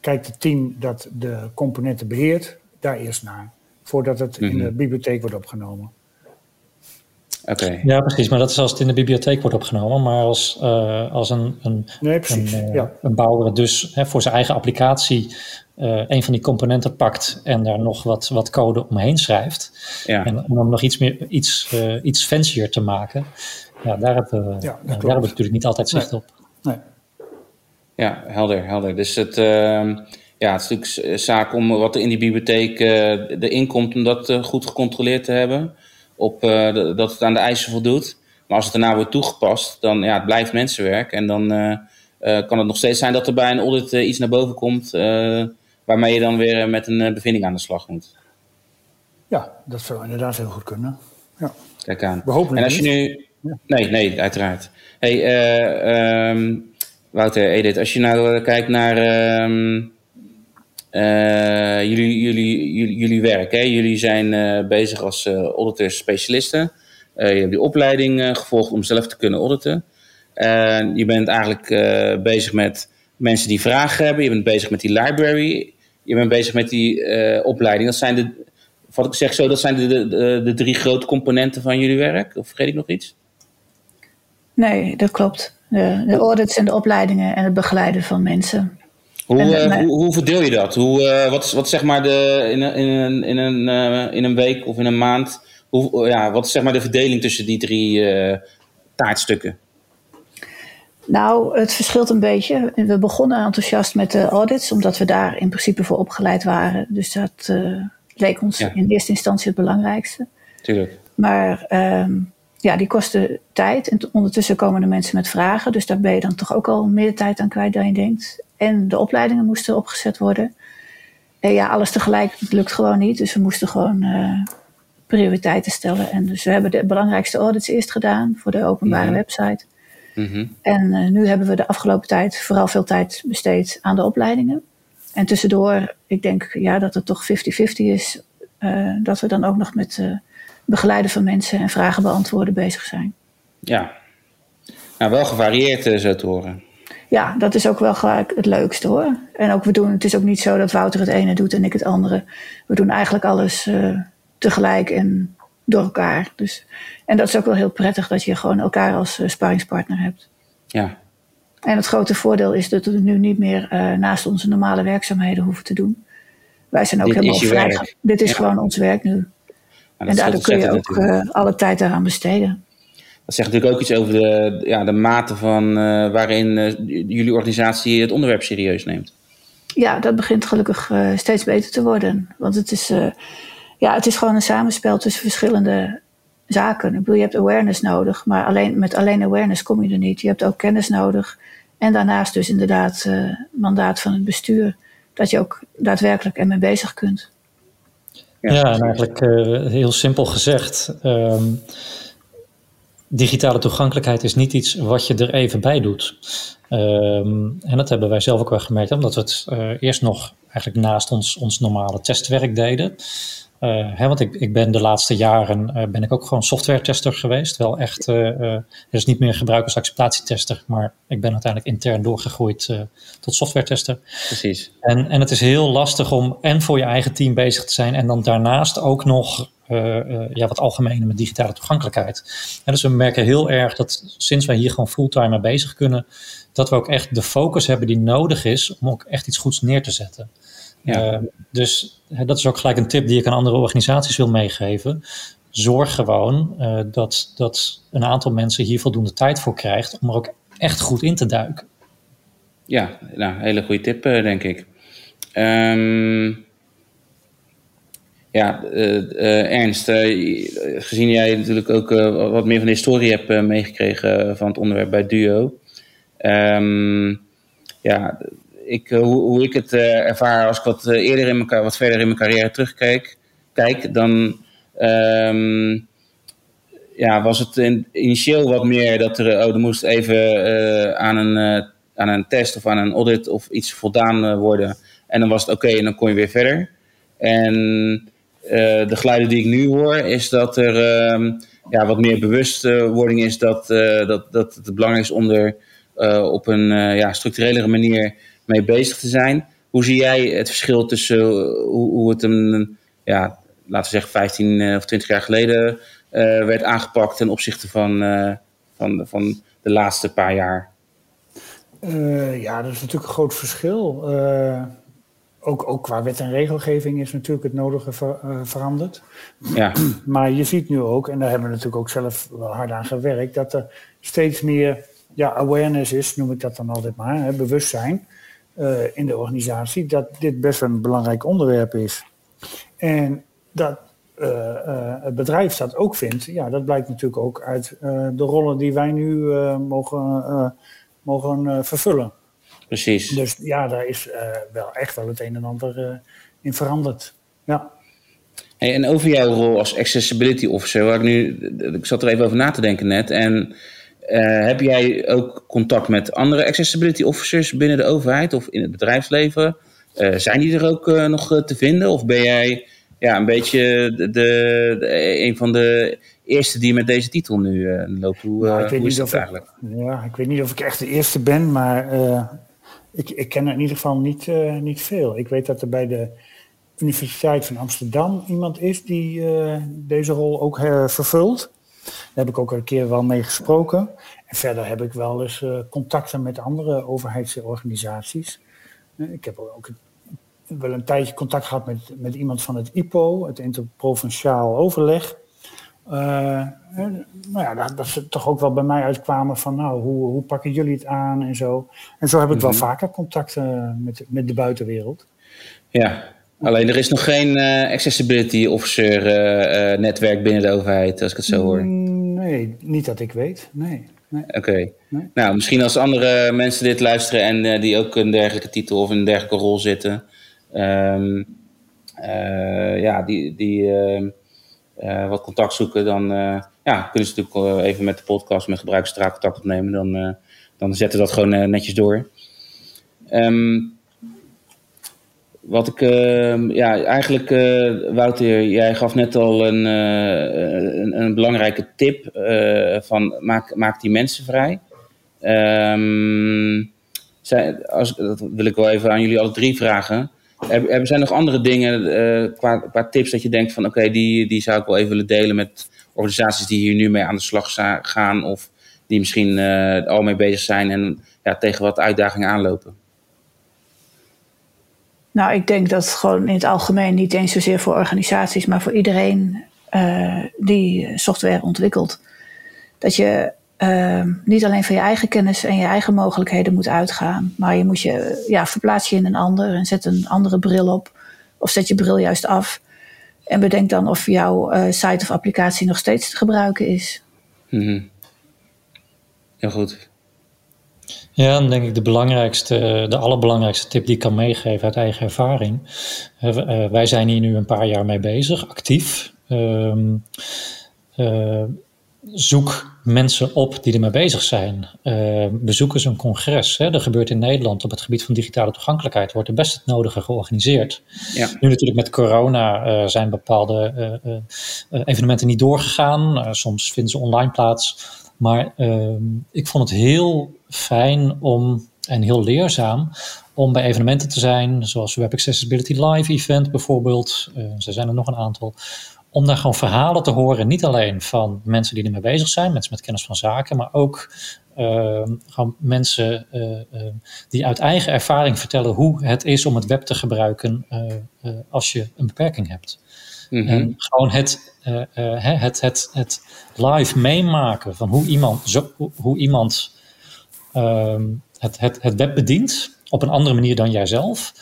kijkt het team dat de componenten beheert daar eerst naar. Voordat het in de mhm. bibliotheek wordt opgenomen. Oké. Ja, precies. Maar dat is als het in de bibliotheek wordt opgenomen. Maar als, uh, als een, een, nee, precies. een, uh, ja. een bouwer dus hè, voor zijn eigen applicatie uh, een van die componenten pakt en daar nog wat, wat code omheen schrijft. Ja. En om hem nog iets, meer, iets, iets fancier te maken. Ja, daar hebben, ja, daar hebben we natuurlijk niet altijd zicht op. Nee. Ja, helder, helder. Dus het, ehm, ja, het is natuurlijk zaak om wat er in die bibliotheek erin komt, om dat goed gecontroleerd te hebben op uh, dat het aan de eisen voldoet. Maar als het daarna wordt toegepast, dan ja, het blijft mensenwerk. En dan uh, uh, kan het nog steeds zijn dat er bij een audit iets naar boven komt, waarmee je dan weer met een bevinding aan de slag moet. Ja, dat zou inderdaad heel goed kunnen. Ja. Kijk aan. We hopen en als je nu. Nee, nee, uiteraard. Hey, um, Wouter, Edith, als je nou kijkt naar. Um, uh, jullie, jullie, jullie, jullie werk. Hè? Jullie zijn uh, bezig als uh, auditors specialisten. je hebt die opleiding gevolgd om zelf te kunnen auditen. je bent eigenlijk bezig met mensen die vragen hebben. Je bent bezig met die library. Je bent bezig met die opleiding. Dat zijn de, wat ik zeg zo, dat zijn de, de, de drie grote componenten van jullie werk. Of vergeet ik nog iets? Nee, dat klopt. De, de audits en de opleidingen en het begeleiden van mensen. Eh, hoe, hoe, verdeel je dat? Hoe, uh, wat, wat zeg maar de, in, een, in, een, in, een, in een week of in een maand, hoe, ja, wat is zeg maar de verdeling tussen die drie taartstukken? Nou, het verschilt een beetje. We begonnen enthousiast met de audits, omdat we daar in principe voor opgeleid waren. Dus dat leek ons in eerste instantie het belangrijkste. Tuurlijk. Maar ehm, ja, die kosten tijd. En ondertussen komen de mensen met vragen. Dus daar ben je dan toch ook al meer tijd aan kwijt dan je denkt. En de opleidingen moesten opgezet worden. En ja, alles tegelijk lukt gewoon niet. Dus we moesten gewoon uh, prioriteiten stellen. En dus we hebben de belangrijkste audits eerst gedaan voor de openbare mhm. website. Mhm. En uh, nu hebben we de afgelopen tijd vooral veel tijd besteed aan de opleidingen. En tussendoor, ik denk ja, dat het toch 50-50 is. Uh, dat we dan ook nog met begeleiden van mensen en vragen beantwoorden bezig zijn. Ja, nou wel gevarieerd zo te horen ja, dat is ook wel gelijk het leukste hoor. En ook we doen, het is ook niet zo dat Wouter het ene doet en ik het andere. We doen eigenlijk alles uh, tegelijk en door elkaar. Dus, en dat is ook wel heel prettig dat je gewoon elkaar als uh, sparringspartner hebt. Ja. En het grote voordeel is dat we nu niet meer uh, naast onze normale werkzaamheden hoeven te doen. Wij zijn ook Dit helemaal vrij. Dit is gewoon ons werk nu. en daardoor kun je ook alle tijd daaraan besteden. Dat zegt natuurlijk ook iets over de, ja, de mate van uh, waarin uh, jullie organisatie het onderwerp serieus neemt. Ja, dat begint gelukkig uh, steeds beter te worden. Want het is, ja, het is gewoon een samenspel tussen verschillende zaken. Ik bedoel, je hebt awareness nodig, maar alleen, met alleen awareness kom je er niet. Je hebt ook kennis nodig. En daarnaast dus inderdaad mandaat van het bestuur. Dat je ook daadwerkelijk ermee bezig kunt. Ja, ja en eigenlijk heel simpel gezegd. Um, digitale toegankelijkheid is niet iets wat je er even bij doet. Ehm, en dat hebben wij zelf ook wel gemerkt, omdat we het uh, eerst nog eigenlijk naast ons, ons normale testwerk deden. Uh, hè, want ik, ik ben de laatste jaren uh, ben ik ook gewoon software tester geweest. Wel echt, er is niet meer gebruikersacceptatietester, maar ik ben uiteindelijk intern doorgegroeid tot software tester. Precies. En, en het is heel lastig om en voor je eigen team bezig te zijn en dan daarnaast ook nog uh, ja, wat algemene met digitale toegankelijkheid. En dus we merken heel erg dat sinds wij hier gewoon fulltime mee bezig kunnen, dat we ook echt de focus hebben die nodig is om ook echt iets goeds neer te zetten. Ja. Uh, dus dat is ook gelijk een tip die ik aan andere organisaties wil meegeven. Zorg gewoon uh, dat, dat een aantal mensen hier voldoende tijd voor krijgt om er ook echt goed in te duiken. Ja, nou, hele goede tip, denk ik. Um, ja, uh, Ernst, uh, gezien jij natuurlijk ook wat meer van de historie hebt meegekregen van het onderwerp bij Duo. Um, ja, ik, hoe, hoe, ik het ervaar als ik wat eerder in mijn, wat verder in mijn carrière terugkijk, kijk, dan um, ja, was het in, initieel wat meer dat er, oh, er moest even aan een aan een test of aan een audit of iets voldaan worden. En dan was het oké en dan kon je weer verder. En de geluiden die ik nu hoor, is dat er ehm, ja, wat meer bewustwording is dat, dat, dat het belangrijk is om op een ja, structurelere manier mee bezig te zijn. Hoe zie jij het verschil tussen hoe, hoe het een, ja, laten we zeggen, 15 of 20 jaar geleden uh, werd aangepakt ten opzichte van, uh, van, van de laatste paar jaar? Uh, ja, dat is natuurlijk een groot verschil. ook, ook qua wet en regelgeving is natuurlijk het nodige ver, veranderd. Ja. <clears throat> Maar je ziet nu ook, en daar hebben we natuurlijk ook zelf wel hard aan gewerkt, dat er steeds meer ja, awareness is, noem ik dat dan altijd maar, hè, bewustzijn in de organisatie, dat dit best een belangrijk onderwerp is. En dat uh, het bedrijf dat ook vindt, ja, dat blijkt natuurlijk ook uit de rollen die wij nu mogen, mogen vervullen. Precies. Dus ja, daar is wel echt wel het een en ander in veranderd. Ja. Hey, en over jouw rol als accessibility officer, waar ik nu, ik zat er even over na te denken net. En heb jij ook contact met andere accessibility officers binnen de overheid of in het bedrijfsleven? zijn die er ook nog te vinden? Of ben jij ja, een beetje de, de, een van de eerste die met deze titel nu loopt. Hoe, uh, hoe is dat eigenlijk? ja, ik weet niet of ik echt de eerste ben, maar ik, ik ken er in ieder geval niet, niet veel. Ik weet dat er bij de Universiteit van Amsterdam iemand is die deze rol ook vervult. Daar heb ik ook een keer wel mee gesproken. En verder heb ik wel eens contacten met andere overheidsorganisaties. Ik heb ook wel een tijdje contact gehad met, met iemand van het IPO, het Interprovinciaal Overleg. Uh, nou ja, dat, dat, ze toch ook wel bij mij uitkwamen van, nou, hoe, hoe pakken jullie het aan en zo. En zo heb ik wel mhm. vaker contacten met, met de buitenwereld. Ja, alleen er is nog geen uh, accessibility officer uh, netwerk binnen de overheid, als ik het zo hoor. Mm, nee, niet dat ik weet, nee. nee. Oké. Nee. Nou, misschien als andere mensen dit luisteren en die ook een dergelijke titel of een dergelijke rol zitten, um, ja, die, die uh, wat contact zoeken, dan ja, kunnen ze natuurlijk even met de podcast, met gebruikersstraat contact opnemen. Dan, dan zetten we dat gewoon netjes door. Um, wat ik, uh, ja, eigenlijk, uh, Wouter, jij gaf net al een, uh, een, belangrijke tip van maak, maak die mensen vrij. Um, zij, als, dat wil ik wel even aan jullie alle drie vragen. Er, zijn nog andere dingen qua, tips dat je denkt van oké, die, die zou ik wel even willen delen met organisaties die hier nu mee aan de slag gaan of die misschien al mee bezig zijn en ja, tegen wat uitdagingen aanlopen? Nou, ik denk dat gewoon in het algemeen niet eens zozeer voor organisaties, maar voor iedereen uh, die software ontwikkelt. Dat je uh, niet alleen van je eigen kennis en je eigen mogelijkheden moet uitgaan, maar je moet je ja, verplaats je in een ander en zet een andere bril op. Of zet je bril juist af. En bedenk dan of jouw uh, site of applicatie nog steeds te gebruiken is. Mm -hmm. Heel goed. Ja, dan denk ik de belangrijkste, de allerbelangrijkste tip die ik kan meegeven uit eigen ervaring. Uh, wij zijn hier nu een paar jaar mee bezig, actief. Uh, zoek mensen op die ermee bezig zijn. Bezoek eens een congres. Hè. Er gebeurt in Nederland op het gebied van digitale toegankelijkheid, wordt er best het nodige georganiseerd. Ja. Nu natuurlijk met corona zijn bepaalde evenementen niet doorgegaan. soms vinden ze online plaats. Maar ehm, ik vond het heel fijn om en heel leerzaam om bij evenementen te zijn, zoals Web Accessibility Live Event bijvoorbeeld. Uh, er zijn er nog een aantal om daar gewoon verhalen te horen, niet alleen van mensen die ermee bezig zijn, mensen met kennis van zaken, maar ook uh, gewoon mensen uh, die uit eigen ervaring vertellen hoe het is om het web te gebruiken als je een beperking hebt. Mm -hmm. En gewoon het, het, het, het live meemaken van hoe iemand, zo, hoe iemand het, het, het web bedient op een andere manier dan jijzelf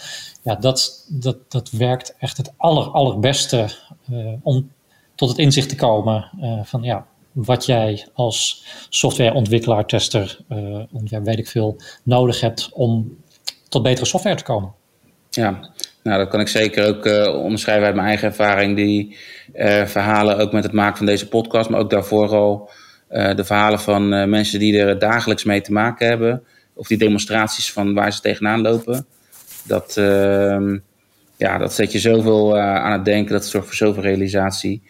ja, dat, dat, dat werkt echt het aller, allerbeste uh, om tot het inzicht te komen uh, van ja, wat jij als softwareontwikkelaar, tester, uh, weet ik veel, nodig hebt om tot betere software te komen. Ja, nou dat kan ik zeker ook onderschrijven uit mijn eigen ervaring. Die verhalen ook met het maken van deze podcast, maar ook daarvoor al de verhalen van mensen die er dagelijks mee te maken hebben of die demonstraties van waar ze tegenaan lopen. Dat, ehm, ja, dat zet je zoveel aan het denken, dat zorgt voor zoveel realisatie.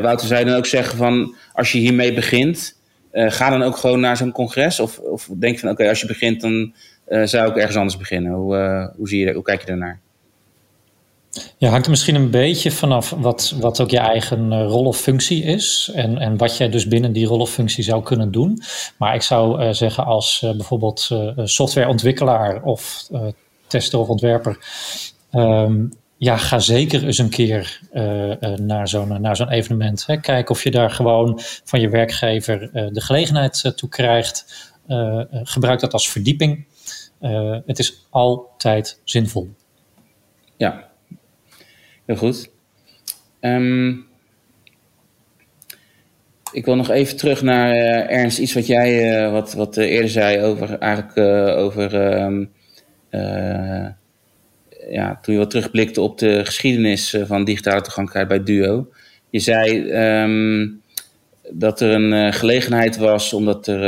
Wouter zei dan ook zeggen van, als je hiermee begint, ga dan ook gewoon naar zo'n congres? Of, of denk je van, oké, als je begint, dan zou ik ergens anders beginnen. Hoe, hoe, zie je, hoe kijk je daarnaar? Ja, hangt er misschien een beetje vanaf wat, wat ook je eigen uh, rol of functie is. En, en wat jij dus binnen die rol of functie zou kunnen doen. Maar ik zou uh, zeggen als uh, bijvoorbeeld softwareontwikkelaar of tester of ontwerper. Um, ja, ga zeker eens een keer naar zo'n naar zo'n evenement. Hè. Kijk of je daar gewoon van je werkgever de gelegenheid toe krijgt. gebruik dat als verdieping. het is altijd zinvol. Ja, Heel goed. Um, ik wil nog even terug naar uh, Ernst, iets wat jij uh, wat, wat uh, eerder zei over eigenlijk over um, ja, toen je wat terugblikte op de geschiedenis van digitale toegankelijkheid bij Duo. Je zei um, dat er een gelegenheid was omdat er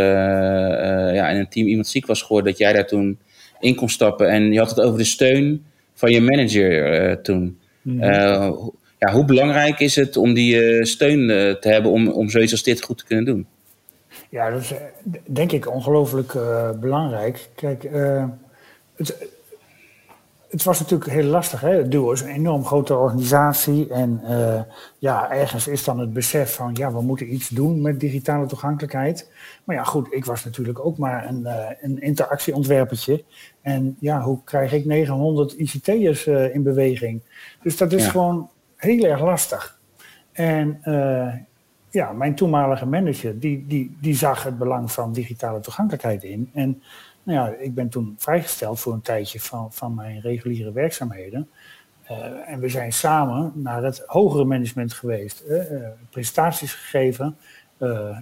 ja, in een team iemand ziek was geworden, dat jij daar toen in kon stappen en je had het over de steun van je manager toen. Mhm. Eh, ja, hoe belangrijk is het om die eh, steun eh, te hebben om, om zoiets als dit goed te kunnen doen? Ja, dat is denk ik ongelooflijk belangrijk. Kijk, het, het was natuurlijk heel lastig. Hè? Duo is een enorm grote organisatie. En ja, ergens is dan het besef van ja, we moeten iets doen met digitale toegankelijkheid. Maar ja, goed, ik was natuurlijk ook maar een, een interactieontwerpertje. En ja, hoe krijg ik 900 ICT'ers in beweging? Dus dat is gewoon heel erg lastig. En uh, ja, mijn toenmalige manager, die, die, die zag het belang van digitale toegankelijkheid in. En nou ja, ik ben toen vrijgesteld voor een tijdje van, van mijn reguliere werkzaamheden. Uh, en we zijn samen naar het hogere management geweest, uh, presentaties gegeven.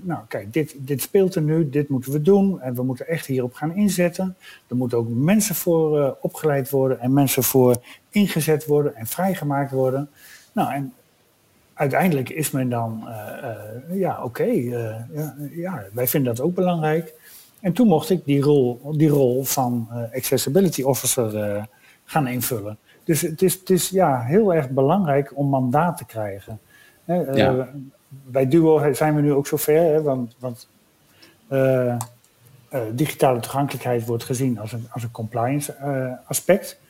Nou, kijk, dit, dit speelt er nu, dit moeten we doen en we moeten echt hierop gaan inzetten. Er moeten ook mensen voor opgeleid worden en mensen voor ingezet worden en vrijgemaakt worden. Nou, en uiteindelijk is men dan, ja, oké, ja, ja, wij vinden dat ook belangrijk. En toen mocht ik die rol, die rol van Accessibility Officer gaan invullen. Dus het is, het is ja, heel erg belangrijk om mandaat te krijgen. Ja bij Duo zijn we nu ook zover, hè, want, want uh, uh, digitale toegankelijkheid wordt gezien als een, als een compliance uh, aspect.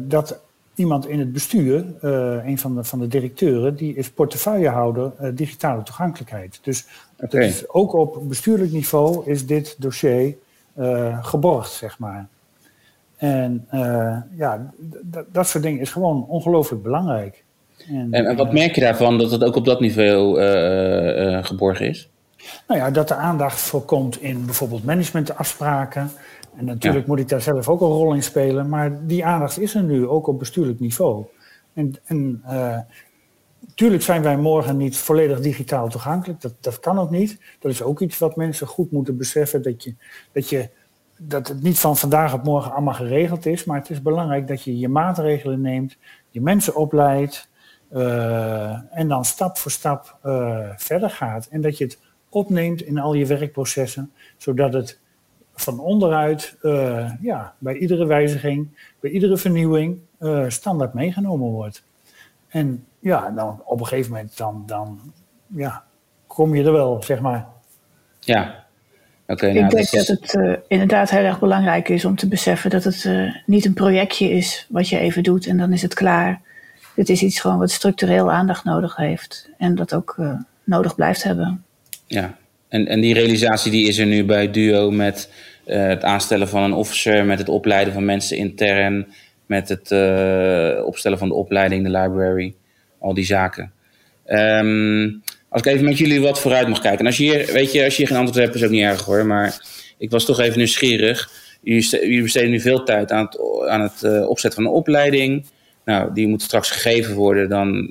dat iemand in het bestuur, een van de, van de directeuren, die is portefeuillehouder digitale toegankelijkheid. Dus okay. is, ook op bestuurlijk niveau is dit dossier geborgd, zeg maar. En ja, dat soort dingen is gewoon ongelooflijk belangrijk. En, en, wat merk je daarvan dat het ook op dat niveau geborgen is? Nou ja, dat er aandacht voor komt in bijvoorbeeld managementafspraken. En natuurlijk moet ik daar zelf ook een rol in spelen, maar die aandacht is er nu ook op bestuurlijk niveau. En, en Tuurlijk zijn wij morgen niet volledig digitaal toegankelijk. Dat, dat kan ook niet. Dat is ook iets wat mensen goed moeten beseffen. Dat, je, dat, je, dat het niet van vandaag op morgen allemaal geregeld is. Maar het is belangrijk dat je je maatregelen neemt. Je mensen opleidt. Uh, en dan stap voor stap uh, verder gaat. En dat je het opneemt in al je werkprocessen, zodat het van onderuit uh, ja, bij iedere wijziging, bij iedere vernieuwing standaard meegenomen wordt. En ja, dan op een gegeven moment dan, dan ja, kom je er wel, zeg maar. Ja, Okay, ik nou, denk dat, dat het inderdaad heel erg belangrijk is om te beseffen dat het niet een projectje is wat je even doet en dan is het klaar dit is iets gewoon wat structureel aandacht nodig heeft. En dat ook uh, nodig blijft hebben. Ja, en, en die realisatie die is er nu bij Duo met het aanstellen van een officer, met het opleiden van mensen intern, met het uh, opstellen van de opleiding, de library, al die zaken. Um, als ik even met jullie wat vooruit mag kijken. En als je hier, weet je, als je geen antwoord hebt, is ook niet erg hoor. Maar ik was toch even nieuwsgierig. Jullie besteden nu veel tijd aan het, aan het uh, opzetten van een opleiding. Nou, die moet straks gegeven worden. Dan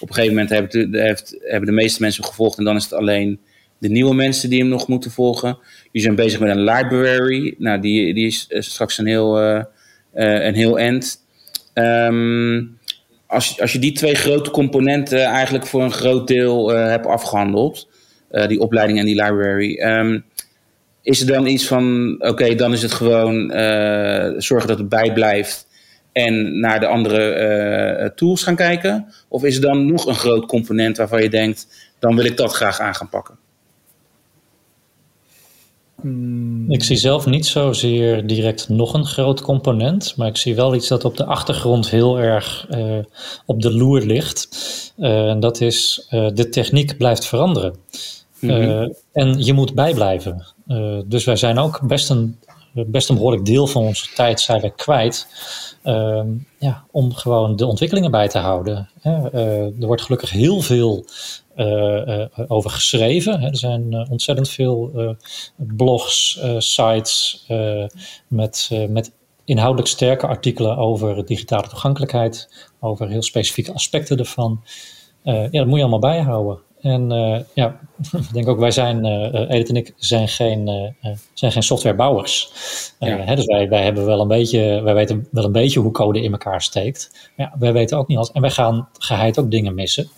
op een gegeven moment hebben hebben de meeste mensen gevolgd. En dan is het alleen de nieuwe mensen die hem nog moeten volgen. Die zijn bezig met een library. Nou, die, die is straks een heel, uh, een heel end. Um, als, als je die twee grote componenten eigenlijk voor een groot deel hebt afgehandeld. die opleiding en die library. Um, is er dan iets van, oké, dan is het gewoon zorgen dat het bijblijft en naar de andere tools gaan kijken? Of is er dan nog een groot component waarvan je denkt, dan wil ik dat graag aan gaan pakken? Hmm. Ik zie zelf niet zozeer direct nog een groot component, maar ik zie wel iets dat op de achtergrond heel erg uh, op de loer ligt. Uh, en dat is uh, de techniek blijft veranderen. Mm-hmm. en je moet bijblijven. dus wij zijn ook best een, best een behoorlijk deel van onze tijd zijn we kwijt. Ehm, ja, om gewoon de ontwikkelingen bij te houden. er wordt gelukkig heel veel uh, over geschreven. Er zijn ontzettend veel blogs, sites met, met inhoudelijk sterke artikelen over digitale toegankelijkheid, over heel specifieke aspecten ervan. ja, dat moet je allemaal bijhouden. En ja, <laughs> ik denk ook, wij zijn, Edith en ik, zijn geen, zijn geen softwarebouwers. Ja. Hè, dus wij, wij, hebben wel een beetje, wij weten wel een beetje hoe code in elkaar steekt. Maar ja, wij weten ook niet alles. En wij gaan geheid ook dingen missen.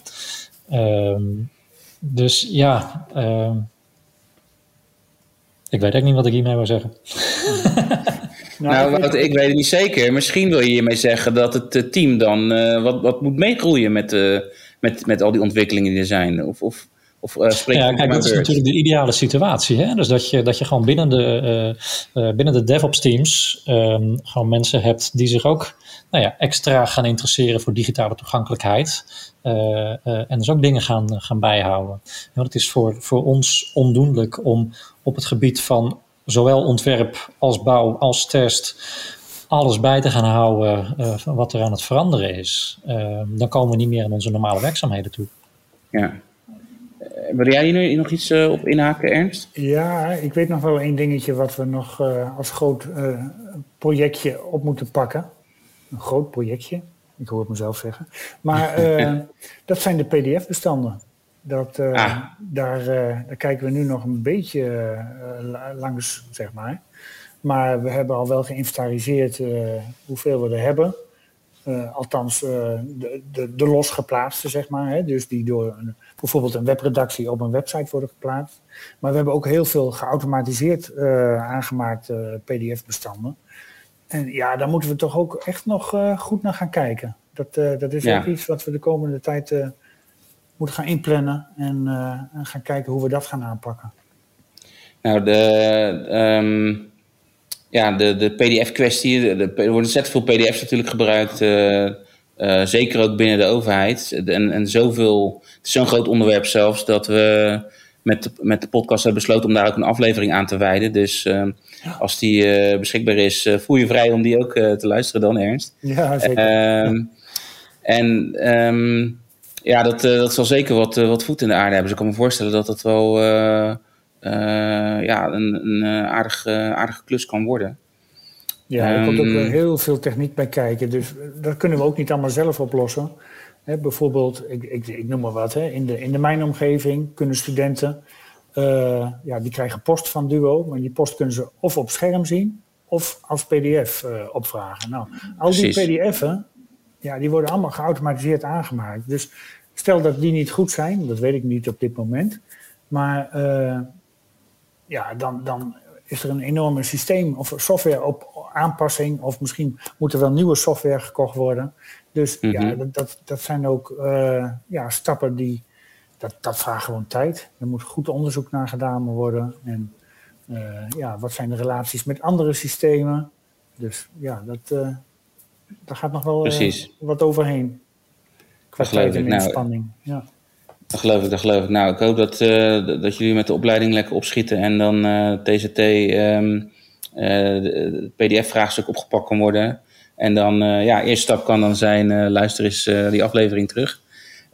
Um, dus ja, um, ik weet ook niet wat ik hiermee wil zeggen. <laughs> nou, wat, ik weet het niet zeker. Misschien wil je hiermee zeggen dat het eh, team dan uh, wat, wat moet meegroeien met, uh, met, met al die ontwikkelingen die er zijn. Of, of, of uh, ja, kijk, dat is natuurlijk de ideale situatie. Hè? Dus dat je, dat je gewoon binnen de, binnen de DevOps teams um, gewoon mensen hebt die zich ook nou ja, extra gaan interesseren voor digitale toegankelijkheid. Uh, uh, en dus ook dingen gaan, gaan bijhouden. Want het is voor, voor ons ondoenlijk om op het gebied van zowel ontwerp als bouw als test alles bij te gaan houden uh, van wat er aan het veranderen is. dan komen we niet meer aan onze normale werkzaamheden toe. Ja. Wil jij hier nog iets op inhaken, Ernst? Ja, ik weet nog wel één dingetje wat we nog als groot projectje op moeten pakken een groot projectje. Ik hoor het mezelf zeggen. Maar uh, <laughs> dat zijn de PDF-bestanden. Dat, uh, ah. daar, uh, daar, kijken we nu nog een beetje langs, zeg maar. Maar we hebben al wel geïnventariseerd hoeveel we er hebben. althans, de, de, de losgeplaatste, zeg maar. Hè? Dus die door een, bijvoorbeeld een webredactie op een website worden geplaatst. Maar we hebben ook heel veel geautomatiseerd aangemaakte PDF-bestanden. En ja, daar moeten we toch ook echt nog uh, goed naar gaan kijken. Dat, uh, dat is ook iets wat we de komende tijd uh, moeten gaan inplannen en, en, gaan kijken hoe we dat gaan aanpakken. Nou, de, um, ja, de, de PDF-kwestie, er worden ontzettend veel PDF's natuurlijk gebruikt, zeker ook binnen de overheid. En, en zoveel, het is zo'n groot onderwerp zelfs dat we met de, met de podcast hebben besloten om daar ook een aflevering aan te wijden. Dus ehm, als die uh, beschikbaar is, voel je vrij om die ook te luisteren dan, Ernst. Ja, zeker. Um, en um, ja, dat, dat zal zeker wat, wat voet in de aarde hebben. Dus ik kan me voorstellen dat dat wel ja, een, een aardig, aardige klus kan worden. Ja, er komt ook heel veel techniek bij kijken. Dus dat kunnen we ook niet allemaal zelf oplossen. Hè, bijvoorbeeld, ik, ik, ik, noem maar wat, hè, in, de, in de mijnomgeving kunnen studenten uh, ja, die krijgen post van Duo, maar die post kunnen ze of op scherm zien of als PDF uh, opvragen. Nou, al die PDF'en, ja, die worden allemaal geautomatiseerd aangemaakt. Dus stel dat die niet goed zijn, dat weet ik niet op dit moment, maar uh, ja, dan, dan is er een enorme systeem of software op aanpassing, of misschien moet er wel nieuwe software gekocht worden. Dus mm -hmm. ja, dat, dat, dat zijn ook ja, stappen die dat, dat vraagt gewoon tijd. Er moet goed onderzoek naar gedaan worden. En uh, ja, wat zijn de relaties met andere systemen? Dus ja, dat, uh, daar gaat nog wel wat overheen. Qua tijd en nou, inspanning. Nou, ja. Dat geloof ik, dat geloof ik. Nou, ik hoop dat, dat jullie met de opleiding lekker opschieten en dan TCT um, het PDF-vraagstuk opgepakt kan worden. En dan, ja, eerste stap kan dan zijn, luister eens die aflevering terug.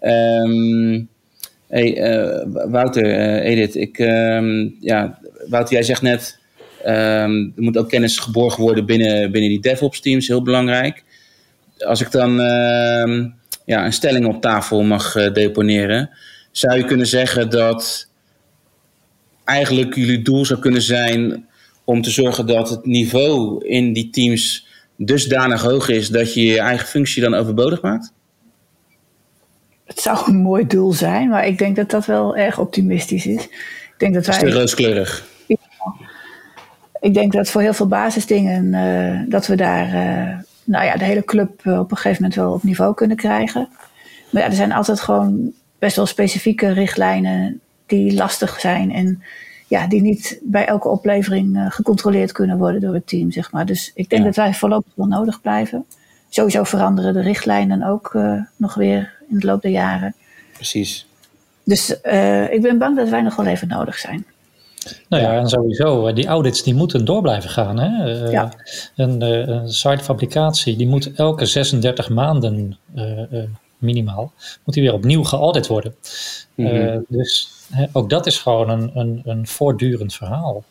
Um, Hey, Wouter, Edith, ik, um, ja, Wouter, jij zegt net, um, er moet ook kennis geborgen worden binnen, binnen die DevOps teams, heel belangrijk. Als ik dan ja, een stelling op tafel mag uh, deponeren, zou je kunnen zeggen dat eigenlijk jullie doel zou kunnen zijn om te zorgen dat het niveau in die teams dusdanig hoog is dat je je eigen functie dan overbodig maakt? het zou een mooi doel zijn, maar ik denk dat dat wel erg optimistisch is. Ik denk dat wij. Is rooskleurig? Ja, ik denk dat voor heel veel basisdingen dat we daar nou ja, de hele club op een gegeven moment wel op niveau kunnen krijgen. Maar ja, er zijn altijd gewoon best wel specifieke richtlijnen die lastig zijn en ja, die niet bij elke oplevering uh, gecontroleerd kunnen worden door het team, zeg maar. Dus ik denk dat wij voorlopig wel nodig blijven. Sowieso veranderen de richtlijnen ook uh, nog weer in de loop der jaren. Precies. Dus uh, ik ben bang dat wij nog wel even nodig zijn. Nou ja, en sowieso, die audits die moeten door blijven gaan. Hè? Ja. Een, een sitefabricatie die moet elke 36 maanden minimaal, moet die weer opnieuw geaudit worden. Mm dus ook dat is gewoon een, een, een voortdurend verhaal.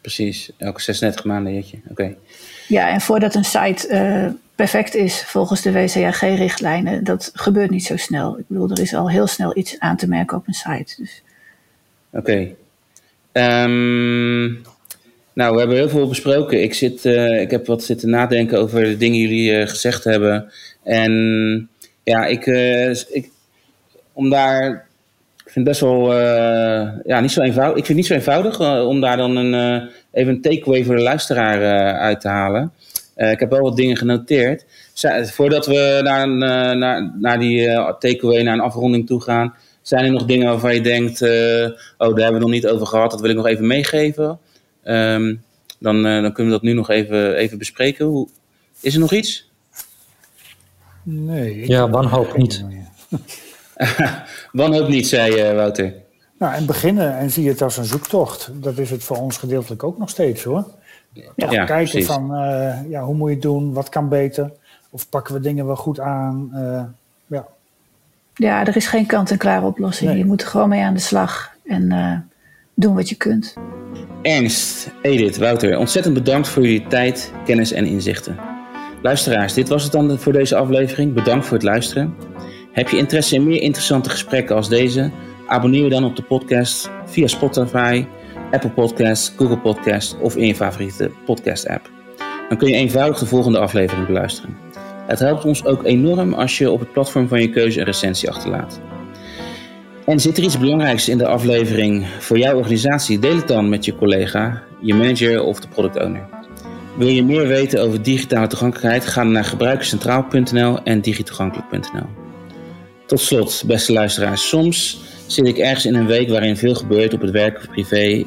Precies, elke 36 maanden jeetje. Oké. Ja, en voordat een site uh, perfect is volgens de WCAG-richtlijnen, dat gebeurt niet zo snel. Ik bedoel, er is al heel snel iets aan te merken op een site. Dus. Oké. Okay. Ehm, nou, we hebben heel veel besproken. Ik, zit, uh, ik heb wat zitten nadenken over de dingen die jullie uh, gezegd hebben. En ja, ik, ik, om daar ik vind het best wel ja, niet zo eenvoudig. Ik vind niet zo eenvoudig om daar dan een, even een takeaway voor de luisteraar uit te halen. ik heb wel wat dingen genoteerd. voordat we naar, naar, naar die takeaway, naar een afronding toe gaan, zijn er nog dingen waarvan je denkt: oh, daar hebben we nog niet over gehad, dat wil ik nog even meegeven. Um, dan, dan kunnen we dat nu nog even, even bespreken. Hoe, is er nog iets? Nee. Ja, wanhoop niet. <laughs> Wanhoop niet, zei uh, Wouter. Nou, en beginnen en zie het als een zoektocht. Dat is het voor ons gedeeltelijk ook nog steeds hoor. Ja, ja kijken van uh, ja, hoe moet je het doen, wat kan beter, of pakken we dingen wel goed aan. Uh, ja. Ja, er is geen kant-en-klare oplossing. Je moet er gewoon mee aan de slag en doen wat je kunt. Ernst, Edith, Wouter, ontzettend bedankt voor jullie tijd, kennis en inzichten. Luisteraars, dit was het dan voor deze aflevering. Bedankt voor het luisteren. Heb je interesse in meer interessante gesprekken als deze? Abonneer je dan op de podcast via Spotify, Apple Podcasts, Google Podcasts of in je favoriete podcast app. Dan kun je eenvoudig de volgende aflevering beluisteren. Het helpt ons ook enorm als je op het platform van je keuze een recensie achterlaat. En zit er iets belangrijks in de aflevering voor jouw organisatie? Deel het dan met je collega, je manager of de product owner. Wil je meer weten over digitale toegankelijkheid? Ga naar gebruikerscentraal.nl en digitoegankelijk.nl. Tot slot, beste luisteraars, soms zit ik ergens in een week waarin veel gebeurt op het werk of privé.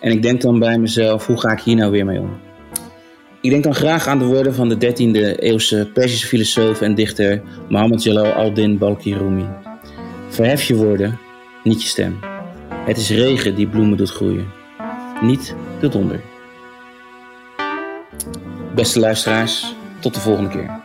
En ik denk dan bij mezelf, hoe ga ik hier nou weer mee om? Ik denk dan graag aan de woorden van de 13e eeuwse Perzische filosoof en dichter Mohammed Jalal al-Din Balki Rumi. Verhef je woorden, niet je stem. Het is regen die bloemen doet groeien, niet de donder. Beste luisteraars, tot de volgende keer.